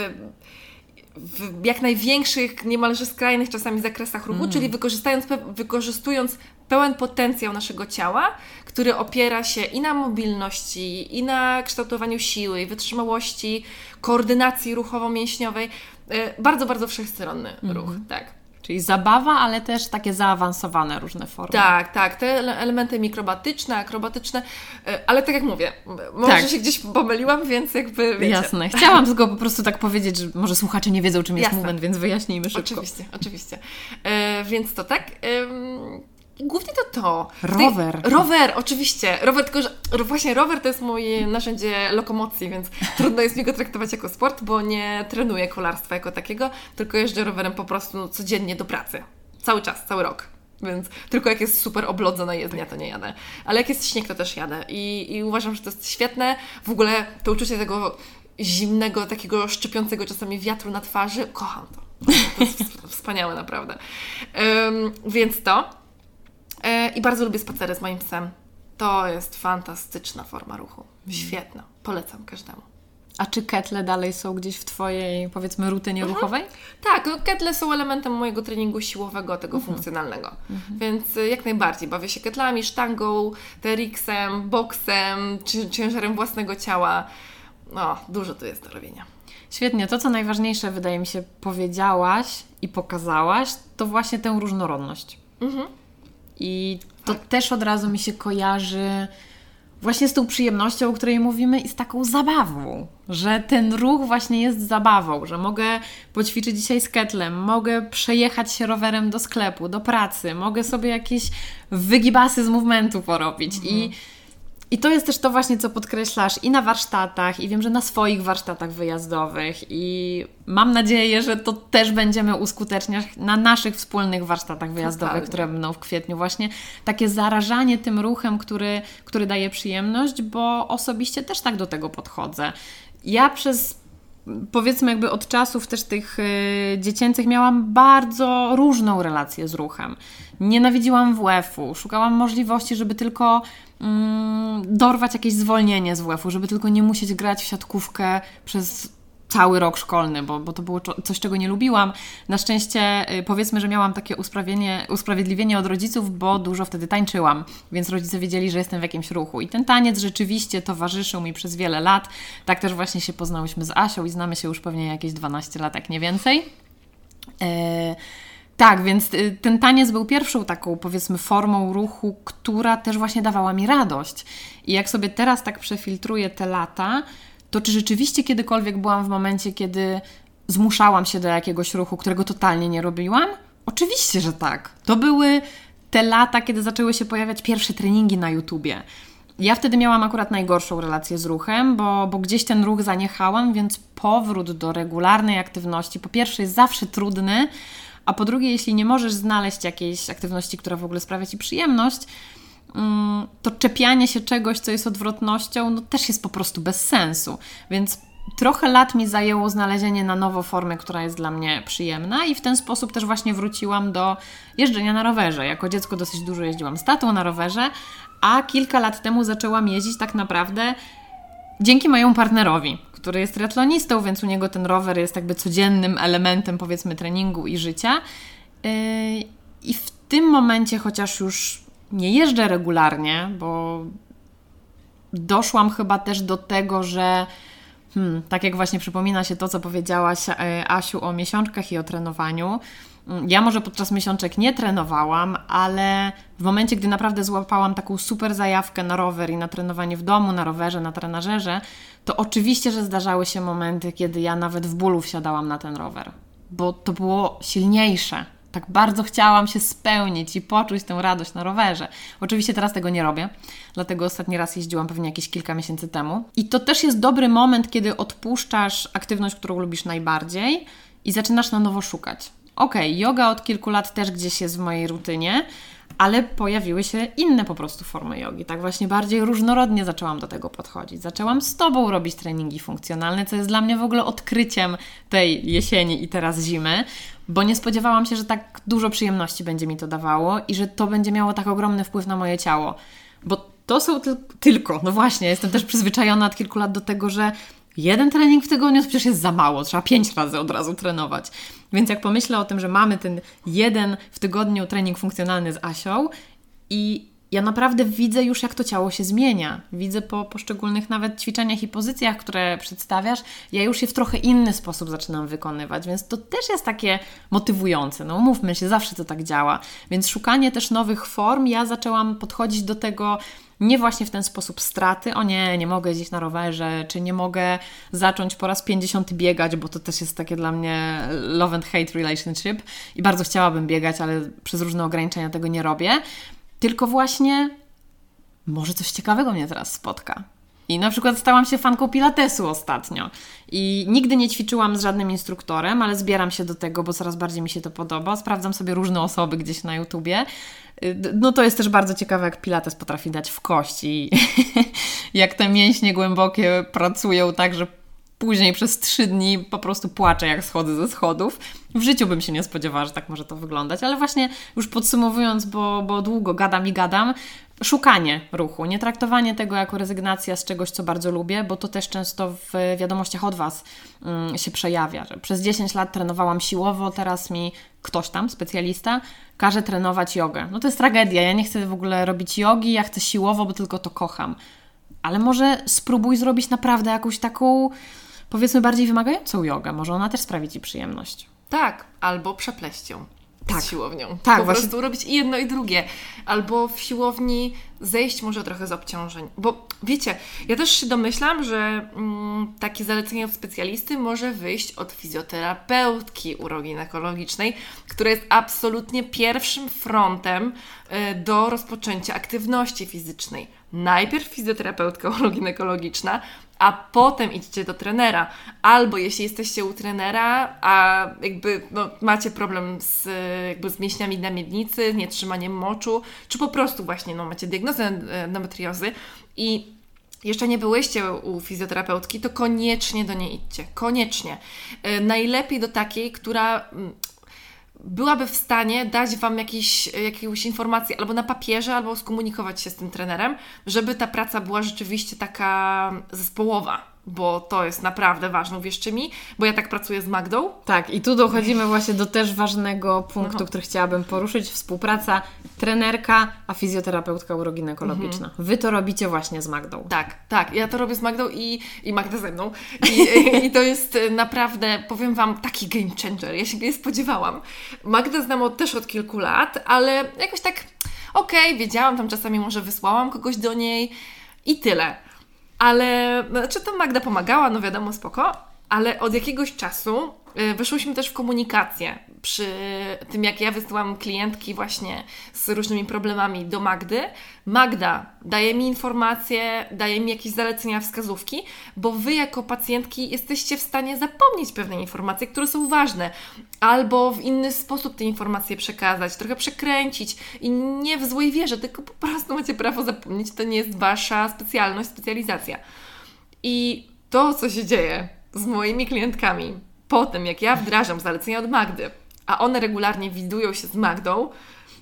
Speaker 2: w jak największych, niemalże skrajnych czasami zakresach ruchu, czyli wykorzystając, wykorzystując pełen potencjał naszego ciała, który opiera się i na mobilności, i na kształtowaniu siły, i wytrzymałości, koordynacji ruchowo-mięśniowej. E, Bardzo, bardzo wszechstronny ruch, tak.
Speaker 1: Czyli zabawa, ale też takie zaawansowane różne formy.
Speaker 2: Tak, tak, te ele- elementy mikrobatyczne, akrobatyczne, e, ale tak jak mówię, może
Speaker 1: Tak.
Speaker 2: się gdzieś pomyliłam, więc jakby wiecie.
Speaker 1: Jasne. Chciałam tylko po prostu tak powiedzieć, że może słuchacze nie wiedzą, czym jest
Speaker 2: Jasne.
Speaker 1: movement, więc wyjaśnijmy szybko.
Speaker 2: Oczywiście, oczywiście. E, więc to tak. Głównie to to.
Speaker 1: Rower.
Speaker 2: Rower, oczywiście. Rower, tylko że właśnie rower to jest moje narzędzie lokomocji, więc trudno jest mi go traktować jako sport, bo nie trenuję kolarstwa jako takiego, tylko jeżdżę rowerem po prostu codziennie do pracy. Cały czas, cały rok. Więc tylko jak jest super oblodzona jezdnia, to nie jadę. Ale jak jest śnieg, to też jadę. I, I uważam, że to jest świetne. W ogóle to uczucie tego zimnego, takiego szczypiącego czasami wiatru na twarzy, kocham to. To jest ws- wspaniałe, naprawdę. Ym, więc to. E, I bardzo lubię spacery z moim psem. To jest fantastyczna forma ruchu. Świetna. Polecam każdemu.
Speaker 1: A czy ketle dalej są gdzieś w Twojej, powiedzmy, rutynie
Speaker 2: Mhm.
Speaker 1: ruchowej?
Speaker 2: Tak, no ketle są elementem mojego treningu siłowego, tego funkcjonalnego. Więc y, jak najbardziej bawię się ketlami, sztangą, TRX-em, boksem, ciężarem własnego ciała. No, dużo tu jest do robienia.
Speaker 1: Świetnie. To, co najważniejsze, wydaje mi się, powiedziałaś i pokazałaś, to właśnie tę różnorodność. I to też od razu mi się kojarzy właśnie z tą przyjemnością, o której mówimy, i z taką zabawą, że ten ruch właśnie jest zabawą, że mogę poćwiczyć dzisiaj z ketlem, mogę przejechać się rowerem do sklepu, do pracy, mogę sobie jakieś wygibasy z movementu porobić. I i to jest też to właśnie, co podkreślasz i na warsztatach, i wiem, że na swoich warsztatach wyjazdowych, i mam nadzieję, że to też będziemy uskuteczniać na naszych wspólnych warsztatach wyjazdowych,
Speaker 2: Totalnie.
Speaker 1: które będą w kwietniu. Właśnie takie zarażanie tym ruchem, który, który daje przyjemność, bo osobiście też tak do tego podchodzę. Ja przez powiedzmy jakby od czasów też tych y, dziecięcych miałam bardzo różną relację z ruchem. Nienawidziłam WF-u, szukałam możliwości, żeby tylko mm, dorwać jakieś zwolnienie z WF-u, żeby tylko nie musieć grać w siatkówkę przez cały rok szkolny, bo, bo to było coś, czego nie lubiłam. Na szczęście y, powiedzmy, że miałam takie usprawiedliwienie, od rodziców, bo dużo wtedy tańczyłam, więc rodzice wiedzieli, że jestem w jakimś ruchu. I ten taniec rzeczywiście towarzyszył mi przez wiele lat. Tak też właśnie się poznałyśmy z Asią i znamy się już pewnie jakieś 12 lat, jak nie więcej. E, tak, więc y, ten taniec był pierwszą taką, powiedzmy, formą ruchu, która też właśnie dawała mi radość. I jak sobie teraz tak przefiltruję te lata, to czy rzeczywiście kiedykolwiek byłam w momencie, kiedy zmuszałam się do jakiegoś ruchu, którego totalnie nie robiłam? Oczywiście, że tak. To były te lata, kiedy zaczęły się pojawiać pierwsze treningi na YouTubie. Ja wtedy miałam akurat najgorszą relację z ruchem, bo, bo gdzieś ten ruch zaniechałam, więc powrót do regularnej aktywności po pierwsze jest zawsze trudny, a po drugie, jeśli nie możesz znaleźć jakiejś aktywności, która w ogóle sprawia ci przyjemność, to czepianie się czegoś, co jest odwrotnością, no też jest po prostu bez sensu. Więc trochę lat mi zajęło znalezienie na nowo formy, która jest dla mnie przyjemna i w ten sposób też właśnie wróciłam do jeżdżenia na rowerze. Jako dziecko dosyć dużo jeździłam z tatą na rowerze, a kilka lat temu zaczęłam jeździć tak naprawdę dzięki mojemu partnerowi, który jest triatlonistą, więc u niego ten rower jest jakby codziennym elementem powiedzmy treningu i życia. Yy, I w tym momencie, chociaż już nie jeżdżę regularnie, bo doszłam chyba też do tego, że hmm, tak jak właśnie przypomina się to, co powiedziałaś e, Asiu o miesiączkach i o trenowaniu. Mm, Ja może podczas miesiączek nie trenowałam, ale w momencie, gdy naprawdę złapałam taką super zajawkę na rower i na trenowanie w domu, na rowerze, na trenażerze, to oczywiście, że zdarzały się momenty, kiedy ja nawet w bólu wsiadałam na ten rower, bo to było silniejsze. Tak bardzo chciałam się spełnić i poczuć tę radość na rowerze. Oczywiście teraz tego nie robię, dlatego ostatni raz jeździłam pewnie jakieś kilka miesięcy temu. I to też jest dobry moment, kiedy odpuszczasz aktywność, którą lubisz najbardziej i zaczynasz na nowo szukać. Okej, yoga od kilku lat też gdzieś jest w mojej rutynie, ale pojawiły się inne po prostu formy jogi. Tak właśnie bardziej różnorodnie zaczęłam do tego podchodzić. Zaczęłam z Tobą robić treningi funkcjonalne, co jest dla mnie w ogóle odkryciem tej jesieni i teraz zimy, bo nie spodziewałam się, że tak dużo przyjemności będzie mi to dawało i że to będzie miało tak ogromny wpływ na moje ciało. Bo to są tyl- tylko, no właśnie, jestem też przyzwyczajona od kilku lat do tego, że jeden trening w tygodniu to przecież jest za mało, trzeba pięć razy od razu trenować. Więc jak pomyślę o tym, że mamy ten jeden w tygodniu trening funkcjonalny z Asią i ja naprawdę widzę już, jak to ciało się zmienia. Widzę po poszczególnych nawet ćwiczeniach i pozycjach, które przedstawiasz, ja już je w trochę inny sposób zaczynam wykonywać, więc to też jest takie motywujące. No mówmy się, zawsze to tak działa. Więc szukanie też nowych form, ja zaczęłam podchodzić do tego nie właśnie w ten sposób straty, o nie, nie mogę jeździć na rowerze, czy nie mogę zacząć po raz 50 biegać, bo to też jest takie dla mnie love and hate relationship i bardzo chciałabym biegać, ale przez różne ograniczenia tego nie robię. Tylko właśnie może coś ciekawego mnie teraz spotka. I na przykład stałam się fanką pilatesu ostatnio. I nigdy nie ćwiczyłam z żadnym instruktorem, ale zbieram się do tego, bo coraz bardziej mi się to podoba. Sprawdzam sobie różne osoby gdzieś na YouTubie. Y, No to jest też bardzo ciekawe, jak pilates potrafi dać w kości. jak te mięśnie głębokie pracują tak, że później przez trzy dni po prostu płaczę, jak schodzę ze schodów. W życiu bym się nie spodziewała, że tak może to wyglądać, ale właśnie już podsumowując, bo, bo długo gadam i gadam, szukanie ruchu, nie traktowanie tego jako rezygnacja z czegoś, co bardzo lubię, bo to też często w wiadomościach od Was um, się przejawia, że przez 10 lat trenowałam siłowo, teraz mi ktoś tam, specjalista, każe trenować jogę. No to jest tragedia, ja nie chcę w ogóle robić jogi, ja chcę siłowo, bo tylko to kocham. Ale może spróbuj zrobić naprawdę jakąś taką, powiedzmy, bardziej wymagającą jogę, może ona też sprawi Ci przyjemność.
Speaker 2: Tak, albo przepleść ją
Speaker 1: Tak.
Speaker 2: z siłownią.
Speaker 1: Tak,
Speaker 2: po
Speaker 1: właśnie-
Speaker 2: prostu robić i jedno i drugie. Albo w siłowni zejść może trochę z obciążeń. Bo wiecie, ja też się domyślam, że mm, takie zalecenie od specjalisty może wyjść od fizjoterapeutki uroginekologicznej, która jest absolutnie pierwszym frontem y, do rozpoczęcia aktywności fizycznej. Najpierw fizjoterapeutka uroginekologiczna, a potem idźcie do trenera. Albo jeśli jesteście u trenera, a jakby no, macie problem z, jakby z mięśniami na miednicy, nietrzymaniem moczu, czy po prostu właśnie no, macie diagnozę endometriozy i jeszcze nie byłyście u fizjoterapeutki, to koniecznie do niej idźcie. Koniecznie. E, Najlepiej do takiej, która mm, byłaby w stanie dać Wam jakiś, jakąś informację albo na papierze, albo skomunikować się z tym trenerem, żeby ta praca była rzeczywiście taka zespołowa, bo to jest naprawdę ważne, uwierzcie mi, bo ja tak pracuję z Magdą.
Speaker 1: Tak, i tu dochodzimy właśnie do też ważnego punktu,
Speaker 2: No.
Speaker 1: który chciałabym poruszyć. Współpraca trenerka, a fizjoterapeutka uroginekologiczna. Wy to robicie właśnie z Magdą.
Speaker 2: Tak, tak, ja to robię z Magdą i, i Magda ze mną. I, I to jest naprawdę, powiem Wam, taki game changer. Ja się nie spodziewałam. Magdę znam od, też od kilku lat, ale jakoś tak, okej, wiedziałam, tam czasami może wysłałam kogoś do niej i tyle. Ale, znaczy to Magda pomagała, no wiadomo, spoko, ale od jakiegoś czasu y, wyszłyśmy też w komunikację przy tym, jak ja wysyłam klientki właśnie z różnymi problemami do Magdy. Magda daje mi informacje, daje mi jakieś zalecenia, wskazówki, bo Wy jako pacjentki jesteście w stanie zapomnieć pewne informacje, które są ważne, albo w inny sposób te informacje przekazać, trochę przekręcić i nie w złej wierze, tylko po prostu macie prawo zapomnieć, to nie jest Wasza specjalność, specjalizacja. I to, co się dzieje z moimi klientkami po tym, jak ja wdrażam zalecenia od Magdy, a one regularnie widują się z Magdą,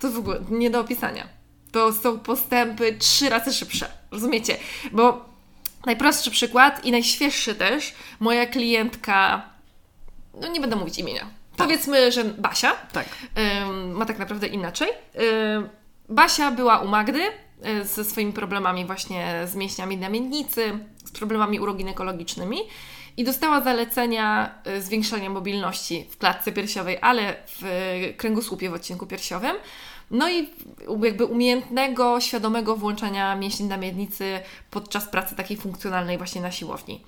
Speaker 2: to w ogóle nie do opisania. To są postępy trzy razy szybsze. Rozumiecie? Bo najprostszy przykład i najświeższy też, moja klientka, no nie będę mówić imienia. Powiedzmy, że Basia,
Speaker 1: Tak.
Speaker 2: Ym, ma tak naprawdę inaczej. Ym, Basia była u Magdy y, ze swoimi problemami właśnie z mięśniami na miednicy, z problemami uroginekologicznymi i dostała zalecenia y, zwiększania mobilności w klatce piersiowej, ale w y, kręgosłupie w odcinku piersiowym. No i jakby umiejętnego, świadomego włączania mięśni na miednicy podczas pracy takiej funkcjonalnej właśnie na siłowni.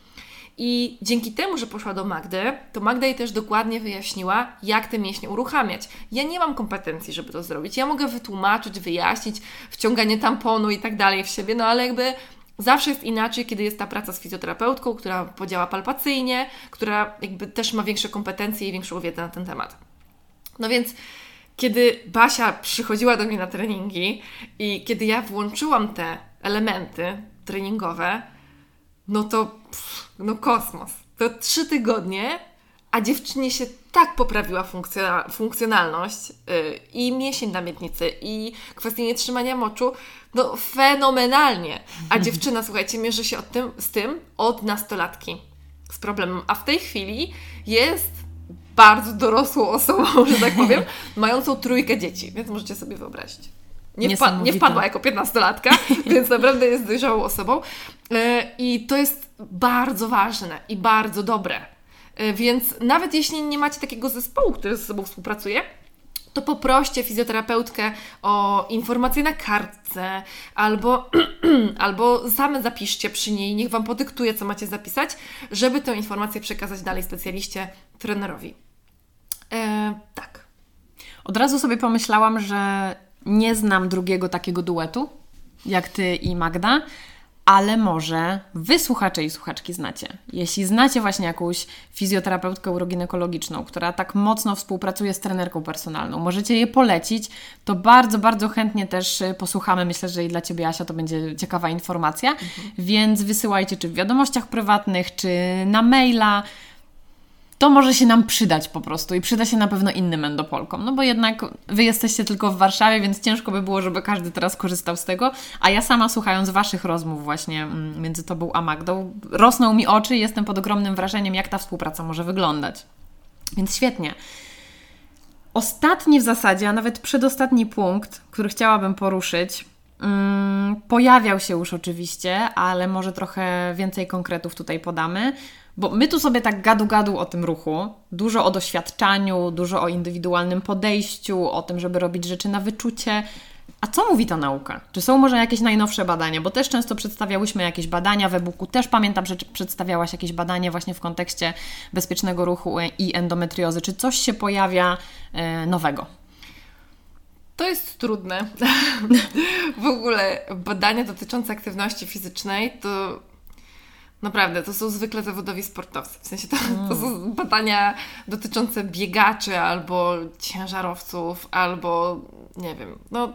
Speaker 2: I dzięki temu, że poszła do Magdy, to Magda jej też dokładnie wyjaśniła, jak te mięśnie uruchamiać. Ja nie mam kompetencji, żeby to zrobić. Ja mogę wytłumaczyć, wyjaśnić, wciąganie tamponu i tak dalej w siebie, no ale jakby zawsze jest inaczej, kiedy jest ta praca z fizjoterapeutką, która podziała palpacyjnie, która jakby też ma większe kompetencje i większą wiedzę na ten temat. No więc kiedy Basia przychodziła do mnie na treningi i kiedy ja włączyłam te elementy treningowe, no to pff, no kosmos. To trzy tygodnie, a dziewczynie się tak poprawiła funkcjona- funkcjonalność yy, i mięsień na miednicy, i kwestie nietrzymania moczu, no fenomenalnie. A dziewczyna, słuchajcie, mierzy się od tym, z tym od nastolatki z problemem, a w tej chwili jest bardzo dorosłą osobą, że tak powiem, mającą trójkę dzieci, więc możecie sobie wyobrazić. Nie, wpa- nie wpadła jako 15-latka, więc naprawdę jest dojrzałą osobą. E, I to jest bardzo ważne i bardzo dobre. E, Więc nawet jeśli nie macie takiego zespołu, który ze sobą współpracuje, to poproście fizjoterapeutkę o informacje na kartce, albo, albo same zapiszcie przy niej, niech Wam podyktuje, co macie zapisać, żeby tę informację przekazać dalej specjaliście, trenerowi. E, tak.
Speaker 1: Od razu sobie pomyślałam, że nie znam drugiego takiego duetu, jak ty i Magda, ale może wy słuchacze i słuchaczki znacie. Jeśli znacie właśnie jakąś fizjoterapeutkę uroginekologiczną, która tak mocno współpracuje z trenerką personalną, możecie je polecić, to bardzo, bardzo chętnie też y, posłuchamy. Myślę, że i dla Ciebie, Asia, to będzie ciekawa informacja, więc wysyłajcie czy w wiadomościach prywatnych, czy na maila. To może się nam przydać po prostu i przyda się na pewno innym endopolkom, no bo jednak Wy jesteście tylko w Warszawie, więc ciężko by było, żeby każdy teraz korzystał z tego, a ja sama słuchając Waszych rozmów właśnie mm, między Tobą a Magdą, rosną mi oczy i jestem pod ogromnym wrażeniem, jak ta współpraca może wyglądać. Więc świetnie. Ostatni w zasadzie, a nawet przedostatni punkt, który chciałabym poruszyć, mm, pojawiał się już oczywiście, ale może trochę więcej konkretów tutaj podamy, bo my tu sobie tak gadu-gadu o tym ruchu, dużo o doświadczaniu, dużo o indywidualnym podejściu, o tym, żeby robić rzeczy na wyczucie. A co mówi ta nauka? Czy są może jakieś najnowsze badania? Bo też często przedstawiałyśmy jakieś badania w e-booku. Też pamiętam, że przedstawiałaś jakieś badanie właśnie w kontekście bezpiecznego ruchu i endometriozy. Czy coś się pojawia e, nowego?
Speaker 2: To jest trudne. w ogóle badania dotyczące aktywności fizycznej to Naprawdę, to są zwykle zawodowi sportowcy. W sensie to, mm. to są badania dotyczące biegaczy albo ciężarowców, albo nie wiem, no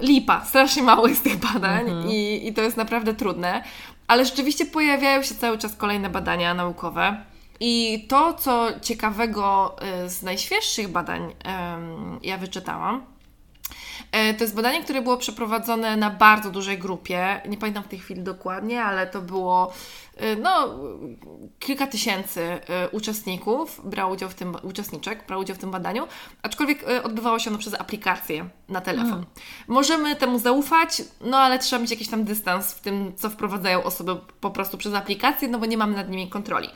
Speaker 2: lipa. Strasznie mało jest tych badań -hmm. i, i to jest naprawdę trudne. Ale rzeczywiście pojawiają się cały czas kolejne badania naukowe. I to, co ciekawego y, z najświeższych badań ja wyczytałam, to jest badanie, które było przeprowadzone na bardzo dużej grupie. Nie pamiętam w tej chwili dokładnie, ale to było e, no, kilka tysięcy e, uczestników brało udział w tym, uczestniczek brało udział w tym badaniu, aczkolwiek odbywało się ono przez aplikację na telefon. Mm. Możemy temu zaufać, no ale trzeba mieć jakiś tam dystans w tym, co wprowadzają osoby po prostu przez aplikację, no bo nie mamy nad nimi kontroli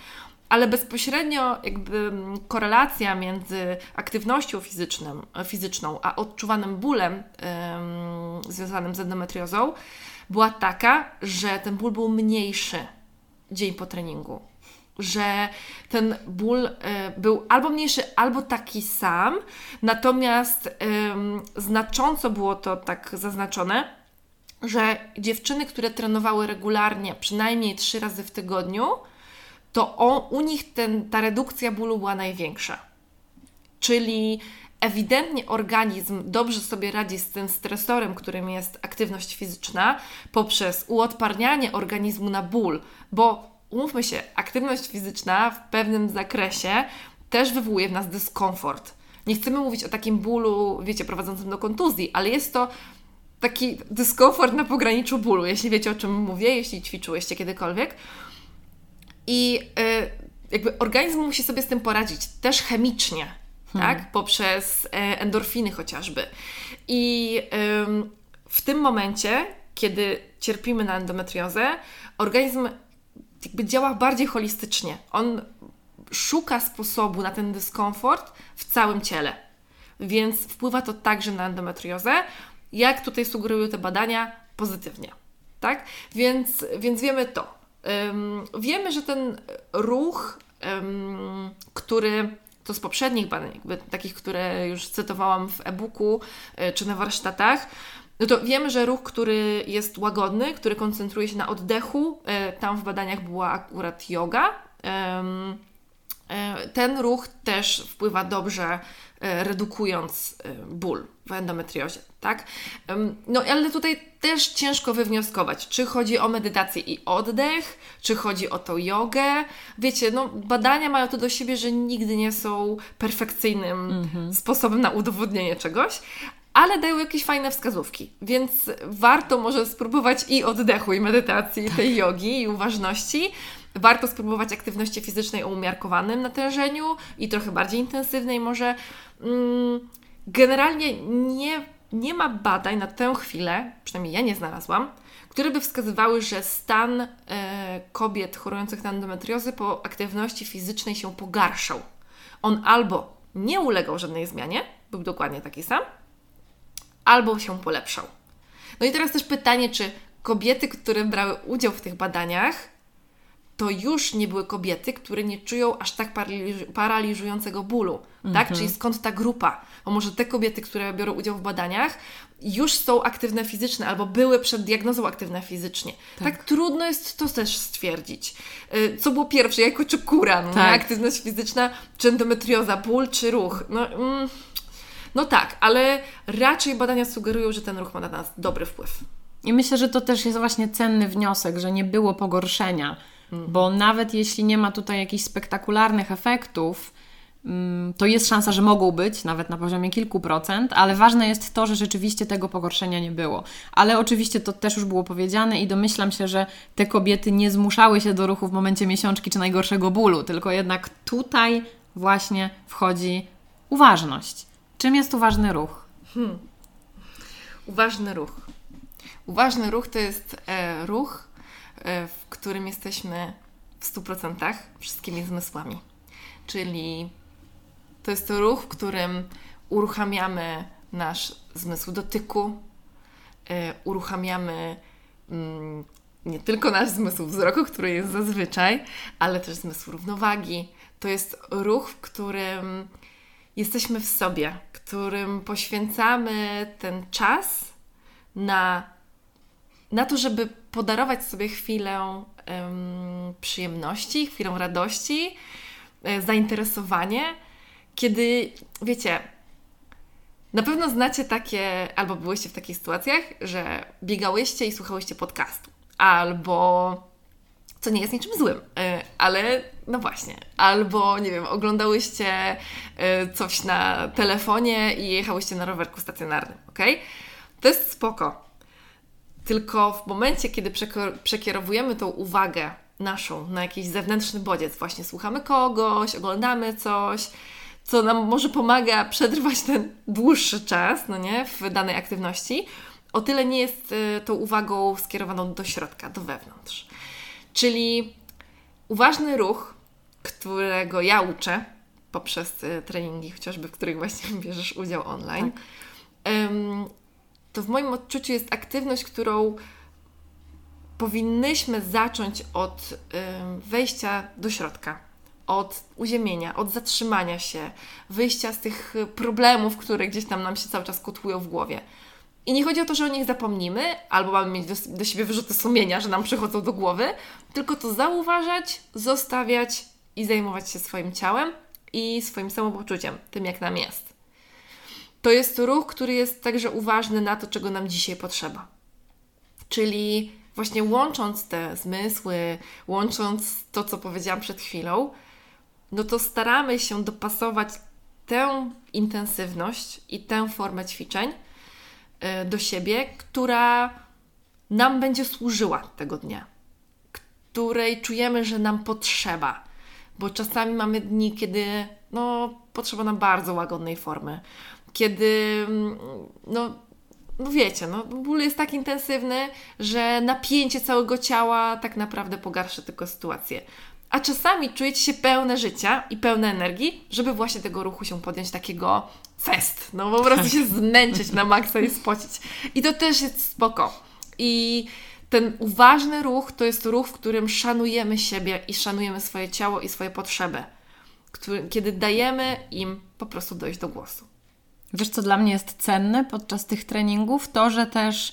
Speaker 2: ale bezpośrednio jakby korelacja między aktywnością fizyczną, fizyczną a odczuwanym bólem ym, związanym z endometriozą była taka, że ten ból był mniejszy dzień po treningu. Że ten ból y, był albo mniejszy, albo taki sam, natomiast znacząco było to tak zaznaczone, że dziewczyny, które trenowały regularnie, przynajmniej trzy razy w tygodniu, to on, u nich ten, ta redukcja bólu była największa. Czyli ewidentnie organizm dobrze sobie radzi z tym stresorem, którym jest aktywność fizyczna, poprzez uodparnianie organizmu na ból, bo umówmy się, aktywność fizyczna w pewnym zakresie też wywołuje w nas dyskomfort. Nie chcemy mówić o takim bólu, wiecie, prowadzącym do kontuzji, ale jest to taki dyskomfort na pograniczu bólu, jeśli wiecie o czym mówię, jeśli ćwiczyłyście kiedykolwiek. I y, jakby organizm musi sobie z tym poradzić też chemicznie, hmm. tak? Poprzez e, endorfiny chociażby. I w tym momencie, kiedy cierpimy na endometriozę, organizm jakby działa bardziej holistycznie. On szuka sposobu na ten dyskomfort w całym ciele. Więc wpływa to także na endometriozę, jak tutaj sugerują te badania, pozytywnie. Tak? Więc, więc wiemy to. Wiemy, że ten ruch, który to z poprzednich badań, jakby takich, które już cytowałam w e-booku e, czy na warsztatach, no to wiemy, że ruch, który jest łagodny, który koncentruje się na oddechu, e, tam w badaniach była akurat yoga. E, ten ruch też wpływa dobrze redukując e, ból w endometriozie, tak? No ale tutaj też ciężko wywnioskować, czy chodzi o medytację i oddech, czy chodzi o tą jogę. Wiecie, no badania mają to do siebie, że nigdy nie są perfekcyjnym mm-hmm. sposobem na udowodnienie czegoś, ale dają jakieś fajne wskazówki, więc warto może spróbować i oddechu, i medytacji, i tej jogi, i uważności, warto spróbować aktywności fizycznej o umiarkowanym natężeniu i trochę bardziej intensywnej może. Mm, generalnie nie, nie ma badań na tę chwilę, przynajmniej ja nie znalazłam, które by wskazywały, że stan e, kobiet chorujących na endometriozę po aktywności fizycznej się pogarszał. On albo nie ulegał żadnej zmianie, był dokładnie taki sam, albo się polepszał. No i teraz też pytanie, czy kobiety, które brały udział w tych badaniach, to już nie były kobiety, które nie czują aż tak paraliżującego bólu. Tak? Mhm. Czyli skąd ta grupa? Bo może te kobiety, które biorą udział w badaniach, już są aktywne fizycznie albo były przed diagnozą aktywne fizycznie. Tak, tak trudno jest to też stwierdzić. Y, co było pierwsze, jajko czy kura? No, tak. Aktywność fizyczna, czy endometrioza, ból czy ruch? No, mm, no tak, ale raczej badania sugerują, że ten ruch ma na nas dobry wpływ.
Speaker 1: I myślę, że to też jest właśnie cenny wniosek, że nie było pogorszenia Bo nawet jeśli nie ma tutaj jakichś spektakularnych efektów, mm, to jest szansa, że mogą być, nawet na poziomie kilku procent, ale ważne jest to, że rzeczywiście tego pogorszenia nie było. Ale oczywiście to też już było powiedziane i domyślam się, że te kobiety nie zmuszały się do ruchu w momencie miesiączki czy najgorszego bólu, tylko jednak tutaj właśnie wchodzi uważność. Czym jest uważny ruch? Hmm.
Speaker 2: Uważny ruch. Uważny ruch to jest e, ruch, w którym jesteśmy w 100% wszystkimi zmysłami. Czyli to jest to ruch, w którym uruchamiamy nasz zmysł dotyku, e, uruchamiamy mm, nie tylko nasz zmysł wzroku, który jest zazwyczaj, ale też zmysł równowagi. To jest ruch, w którym jesteśmy w sobie, którym poświęcamy ten czas na, na to, żeby podarować sobie chwilę um, przyjemności, chwilę radości, e, zainteresowanie, kiedy wiecie, na pewno znacie takie, albo byłyście w takich sytuacjach, że biegałyście i słuchałyście podcastu, albo co nie jest niczym złym, e, ale no właśnie, albo nie wiem, oglądałyście e, coś na telefonie i jechałyście na rowerku stacjonarnym, ok? To jest spoko. Tylko w momencie, kiedy przekierowujemy tą uwagę naszą na jakiś zewnętrzny bodziec, właśnie słuchamy kogoś, oglądamy coś, co nam może pomaga przetrwać ten dłuższy czas, no nie, w danej aktywności, o tyle nie jest y, tą uwagą skierowaną do środka, do wewnątrz. Czyli uważny ruch, którego ja uczę poprzez y, treningi, chociażby w których właśnie bierzesz udział online, tak. To w moim odczuciu jest aktywność, którą powinnyśmy zacząć od wejścia do środka, od uziemienia, od zatrzymania się, wyjścia z tych problemów, które gdzieś tam nam się cały czas kotłują w głowie. I nie chodzi o to, że o nich zapomnimy, albo mamy mieć do, do siebie wyrzuty sumienia, że nam przychodzą do głowy, tylko to zauważać, zostawiać i zajmować się swoim ciałem i swoim samopoczuciem, tym jak nam jest. To jest ruch, który jest także uważny na to, czego nam dzisiaj potrzeba. Czyli właśnie łącząc te zmysły, łącząc to, co powiedziałam przed chwilą, no to staramy się dopasować tę intensywność i tę formę ćwiczeń Y, do siebie, która nam będzie służyła tego dnia, której czujemy, że nam potrzeba. Bo czasami mamy dni, kiedy no, potrzeba nam bardzo łagodnej formy, kiedy mm, no, no wiecie, no, ból jest tak intensywny, że napięcie całego ciała tak naprawdę pogarsza tylko sytuację. A czasami czujecie się pełne życia i pełne energii, żeby właśnie tego ruchu się podjąć takiego fest. No po prostu się zmęczyć na maksa i spocić. I to też jest spoko. I ten uważny ruch to jest ruch, w którym szanujemy siebie i szanujemy swoje ciało i swoje potrzeby. Który, kiedy dajemy im po prostu dojść do głosu.
Speaker 1: Wiesz, co dla mnie jest cenne podczas tych treningów? To, że też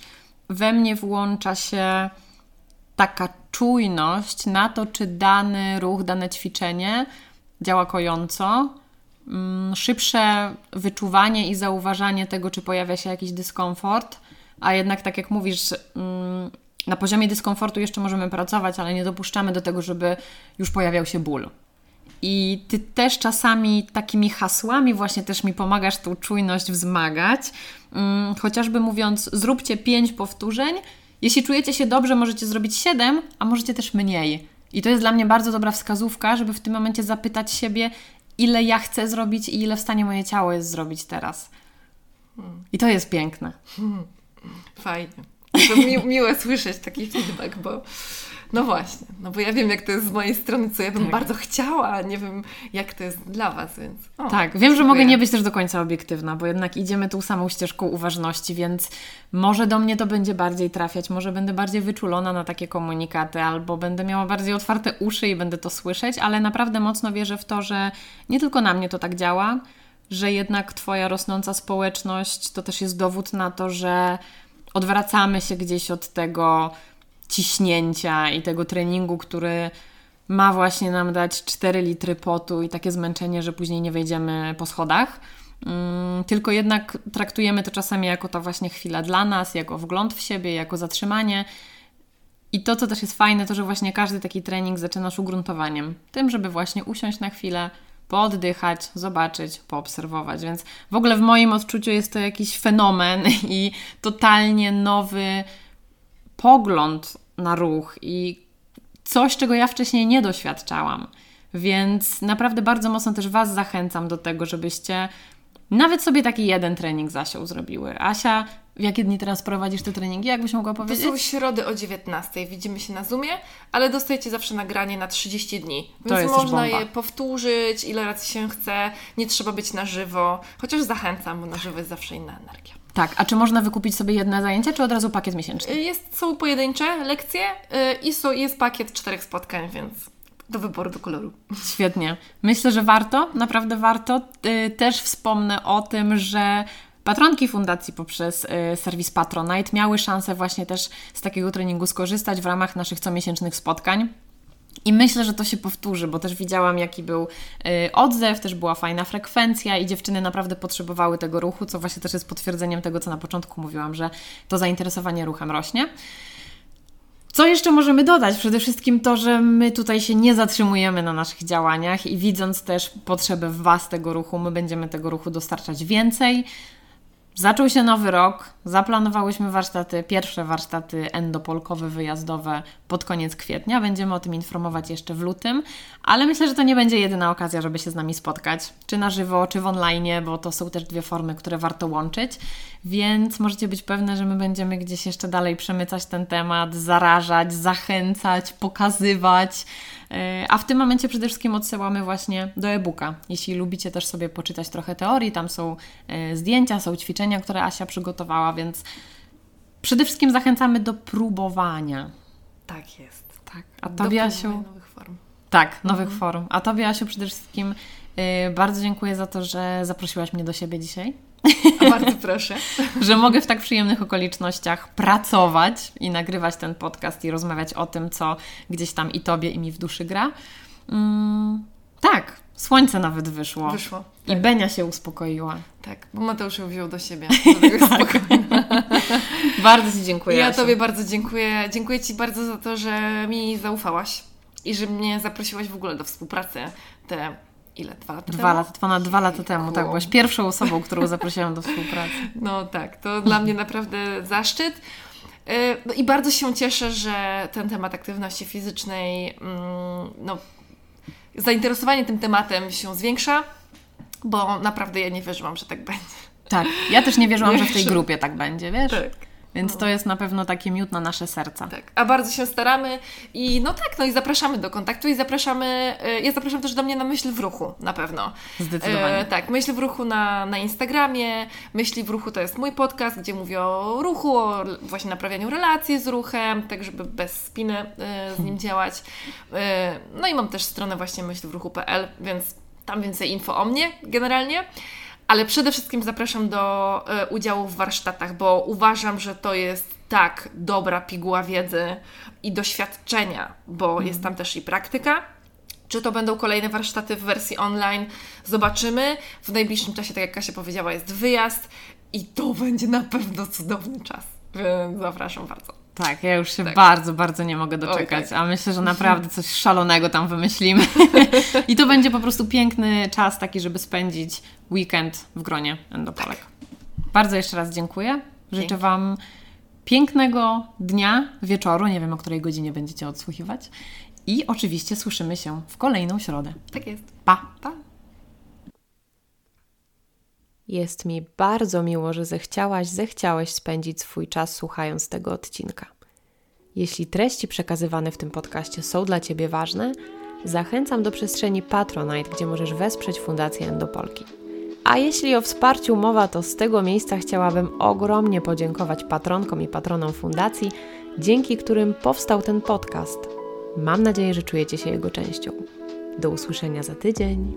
Speaker 1: we mnie włącza się taka czujność na to, czy dany ruch, dane ćwiczenie działa kojąco, mm, szybsze wyczuwanie i zauważanie tego, czy pojawia się jakiś dyskomfort, a jednak, tak jak mówisz, mm, na poziomie dyskomfortu jeszcze możemy pracować, ale nie dopuszczamy do tego, żeby już pojawiał się ból. I ty też czasami takimi hasłami właśnie też mi pomagasz tą czujność wzmagać, mm, chociażby mówiąc, zróbcie pięć powtórzeń jeśli czujecie się dobrze, możecie zrobić 7, a możecie też mniej. I to jest dla mnie bardzo dobra wskazówka, żeby w tym momencie zapytać siebie, ile ja chcę zrobić i ile w stanie moje ciało jest zrobić teraz. I to jest piękne.
Speaker 2: Fajnie. To mi, miłe słyszeć taki feedback, bo no właśnie, no bo ja wiem, jak to jest z mojej strony, co ja bym tak. bardzo chciała, nie wiem, jak to jest dla Was, więc.
Speaker 1: O, tak, wiem, dziękuję. że mogę nie być też do końca obiektywna, bo jednak idziemy tą samą ścieżką uważności, więc może do mnie to będzie bardziej trafiać, może będę bardziej wyczulona na takie komunikaty, albo będę miała bardziej otwarte uszy i będę to słyszeć, ale naprawdę mocno wierzę w to, że nie tylko na mnie to tak działa, że jednak Twoja rosnąca społeczność to też jest dowód na to, że odwracamy się gdzieś od tego ciśnięcia i tego treningu, który ma właśnie nam dać 4 litry potu i takie zmęczenie, że później nie wejdziemy po schodach. Mm, tylko jednak traktujemy to czasami jako ta właśnie chwila dla nas, jako wgląd w siebie, jako zatrzymanie. I to, co też jest fajne, to że właśnie każdy taki trening zaczynasz ugruntowaniem. Tym, żeby właśnie usiąść na chwilę, pooddychać, zobaczyć, poobserwować. Więc w ogóle w moim odczuciu jest to jakiś fenomen i totalnie nowy pogląd na ruch i coś, czego ja wcześniej nie doświadczałam. Więc naprawdę bardzo mocno też Was zachęcam do tego, żebyście nawet sobie taki jeden trening z Asią zrobiły. Asia, w jakie dni teraz prowadzisz te treningi? Jakbyś mogła powiedzieć?
Speaker 2: To są środy o 19. Widzimy się na Zoomie, ale dostajecie zawsze nagranie na 30 dni. Więc można je powtórzyć, ile razy się chce. Nie trzeba być na żywo. Chociaż zachęcam, bo na żywo jest zawsze inna energia.
Speaker 1: Tak, a czy można wykupić sobie jedno zajęcie, czy od razu pakiet miesięczny?
Speaker 2: Y, Jest, są pojedyncze lekcje y, i są, jest pakiet czterech spotkań, więc do wyboru, do koloru.
Speaker 1: Świetnie. Myślę, że warto, naprawdę warto. Y, Też wspomnę o tym, że patronki fundacji poprzez serwis Patronite miały szansę właśnie też z takiego treningu skorzystać w ramach naszych comiesięcznych spotkań. I myślę, że to się powtórzy, bo też widziałam, jaki był y, odzew, też była fajna frekwencja i dziewczyny naprawdę potrzebowały tego ruchu, co właśnie też jest potwierdzeniem tego, co na początku mówiłam, że to zainteresowanie ruchem rośnie. Co jeszcze możemy dodać? Przede wszystkim to, że my tutaj się nie zatrzymujemy na naszych działaniach i widząc też potrzebę w Was tego ruchu, my będziemy tego ruchu dostarczać więcej. Zaczął się nowy rok, zaplanowałyśmy warsztaty, pierwsze warsztaty endopolkowe, wyjazdowe pod koniec kwietnia. Będziemy o tym informować jeszcze w lutym, ale myślę, że to nie będzie jedyna okazja, żeby się z nami spotkać, czy na żywo, czy w online, bo to są też dwie formy, które warto łączyć, więc możecie być pewne, że my będziemy gdzieś jeszcze dalej przemycać ten temat, zarażać, zachęcać, pokazywać. Yy, A w tym momencie przede wszystkim odsyłamy właśnie do e-booka. Jeśli lubicie też sobie poczytać trochę teorii, tam są yy, zdjęcia, są ćwiczenia, które Asia przygotowała, więc przede wszystkim zachęcamy do próbowania.
Speaker 2: Tak jest.
Speaker 1: Tak. A Tobie, Asiu?
Speaker 2: nowych form.
Speaker 1: Tak, nowych form. A Tobie, Asiu, przede wszystkim yy, bardzo dziękuję za to, że zaprosiłaś mnie do siebie dzisiaj.
Speaker 2: A bardzo proszę.
Speaker 1: że mogę w tak przyjemnych okolicznościach pracować i nagrywać ten podcast i rozmawiać o tym, co gdzieś tam i Tobie, i mi w duszy gra. Mm, tak, słońce nawet wyszło.
Speaker 2: Wyszło.
Speaker 1: I Benia się uspokoiła.
Speaker 2: Tak, bo Mateusz ją wziął do siebie. Do spokojnie.
Speaker 1: Bardzo Ci dziękuję.
Speaker 2: Ja
Speaker 1: Asiu.
Speaker 2: Tobie bardzo dziękuję. Dziękuję Ci bardzo za to, że mi zaufałaś i że mnie zaprosiłaś w ogóle do współpracy te ile? Dwa lata
Speaker 1: Dwa
Speaker 2: temu?
Speaker 1: lata, ponad dwa lata temu, tak, byłaś pierwszą osobą, którą zaprosiłam do współpracy.
Speaker 2: No tak, to dla mnie naprawdę zaszczyt. Yy, No i bardzo się cieszę, że ten temat aktywności fizycznej, mm, no, zainteresowanie tym tematem się zwiększa, bo naprawdę ja nie wierzyłam, że tak będzie.
Speaker 1: Tak, ja też nie wierzyłam, że w tej grupie tak będzie, wiesz?
Speaker 2: Tak.
Speaker 1: Więc to jest na pewno taki miód na nasze serca.
Speaker 2: Tak, a bardzo się staramy i no tak, no i zapraszamy do kontaktu i zapraszamy, e, ja zapraszam też do mnie na Myśl w Ruchu, na pewno.
Speaker 1: Zdecydowanie.
Speaker 2: E, tak, Myśl w Ruchu na, na Instagramie, Myśli w Ruchu to jest mój podcast, gdzie mówię o ruchu, o właśnie naprawianiu relacji z ruchem, tak żeby bez spiny e, z nim działać. E, no i mam też stronę właśnie myślwruchu.pl, więc tam więcej info o mnie generalnie. Ale przede wszystkim zapraszam do e, udziału w warsztatach, bo uważam, że to jest tak dobra piguła wiedzy i doświadczenia, bo jest tam też i praktyka. Czy to będą kolejne warsztaty w wersji online? Zobaczymy. W najbliższym czasie, tak jak Kasia powiedziała, jest wyjazd i to będzie na pewno cudowny czas. Więc zapraszam bardzo.
Speaker 1: Tak, ja już się
Speaker 2: Tak.
Speaker 1: bardzo, bardzo nie mogę doczekać,
Speaker 2: Oj, tak.
Speaker 1: a myślę, że naprawdę coś szalonego tam wymyślimy. I to będzie po prostu piękny czas taki, żeby spędzić weekend w gronie Endopolek. Bardzo jeszcze raz dziękuję. Życzę
Speaker 2: Dzięki.
Speaker 1: Wam pięknego dnia, wieczoru, nie wiem o której godzinie będziecie odsłuchiwać. I oczywiście słyszymy się w kolejną środę.
Speaker 2: Tak jest.
Speaker 1: Pa!
Speaker 2: Pa.
Speaker 3: Jest mi bardzo miło, że zechciałaś, zechciałeś spędzić swój czas słuchając tego odcinka. Jeśli treści przekazywane w tym podcaście są dla Ciebie ważne, zachęcam do przestrzeni Patronite, gdzie możesz wesprzeć Fundację Endopolki. A jeśli o wsparciu mowa, to z tego miejsca chciałabym ogromnie podziękować patronkom i patronom fundacji, dzięki którym powstał ten podcast. Mam nadzieję, że czujecie się jego częścią. Do usłyszenia za tydzień.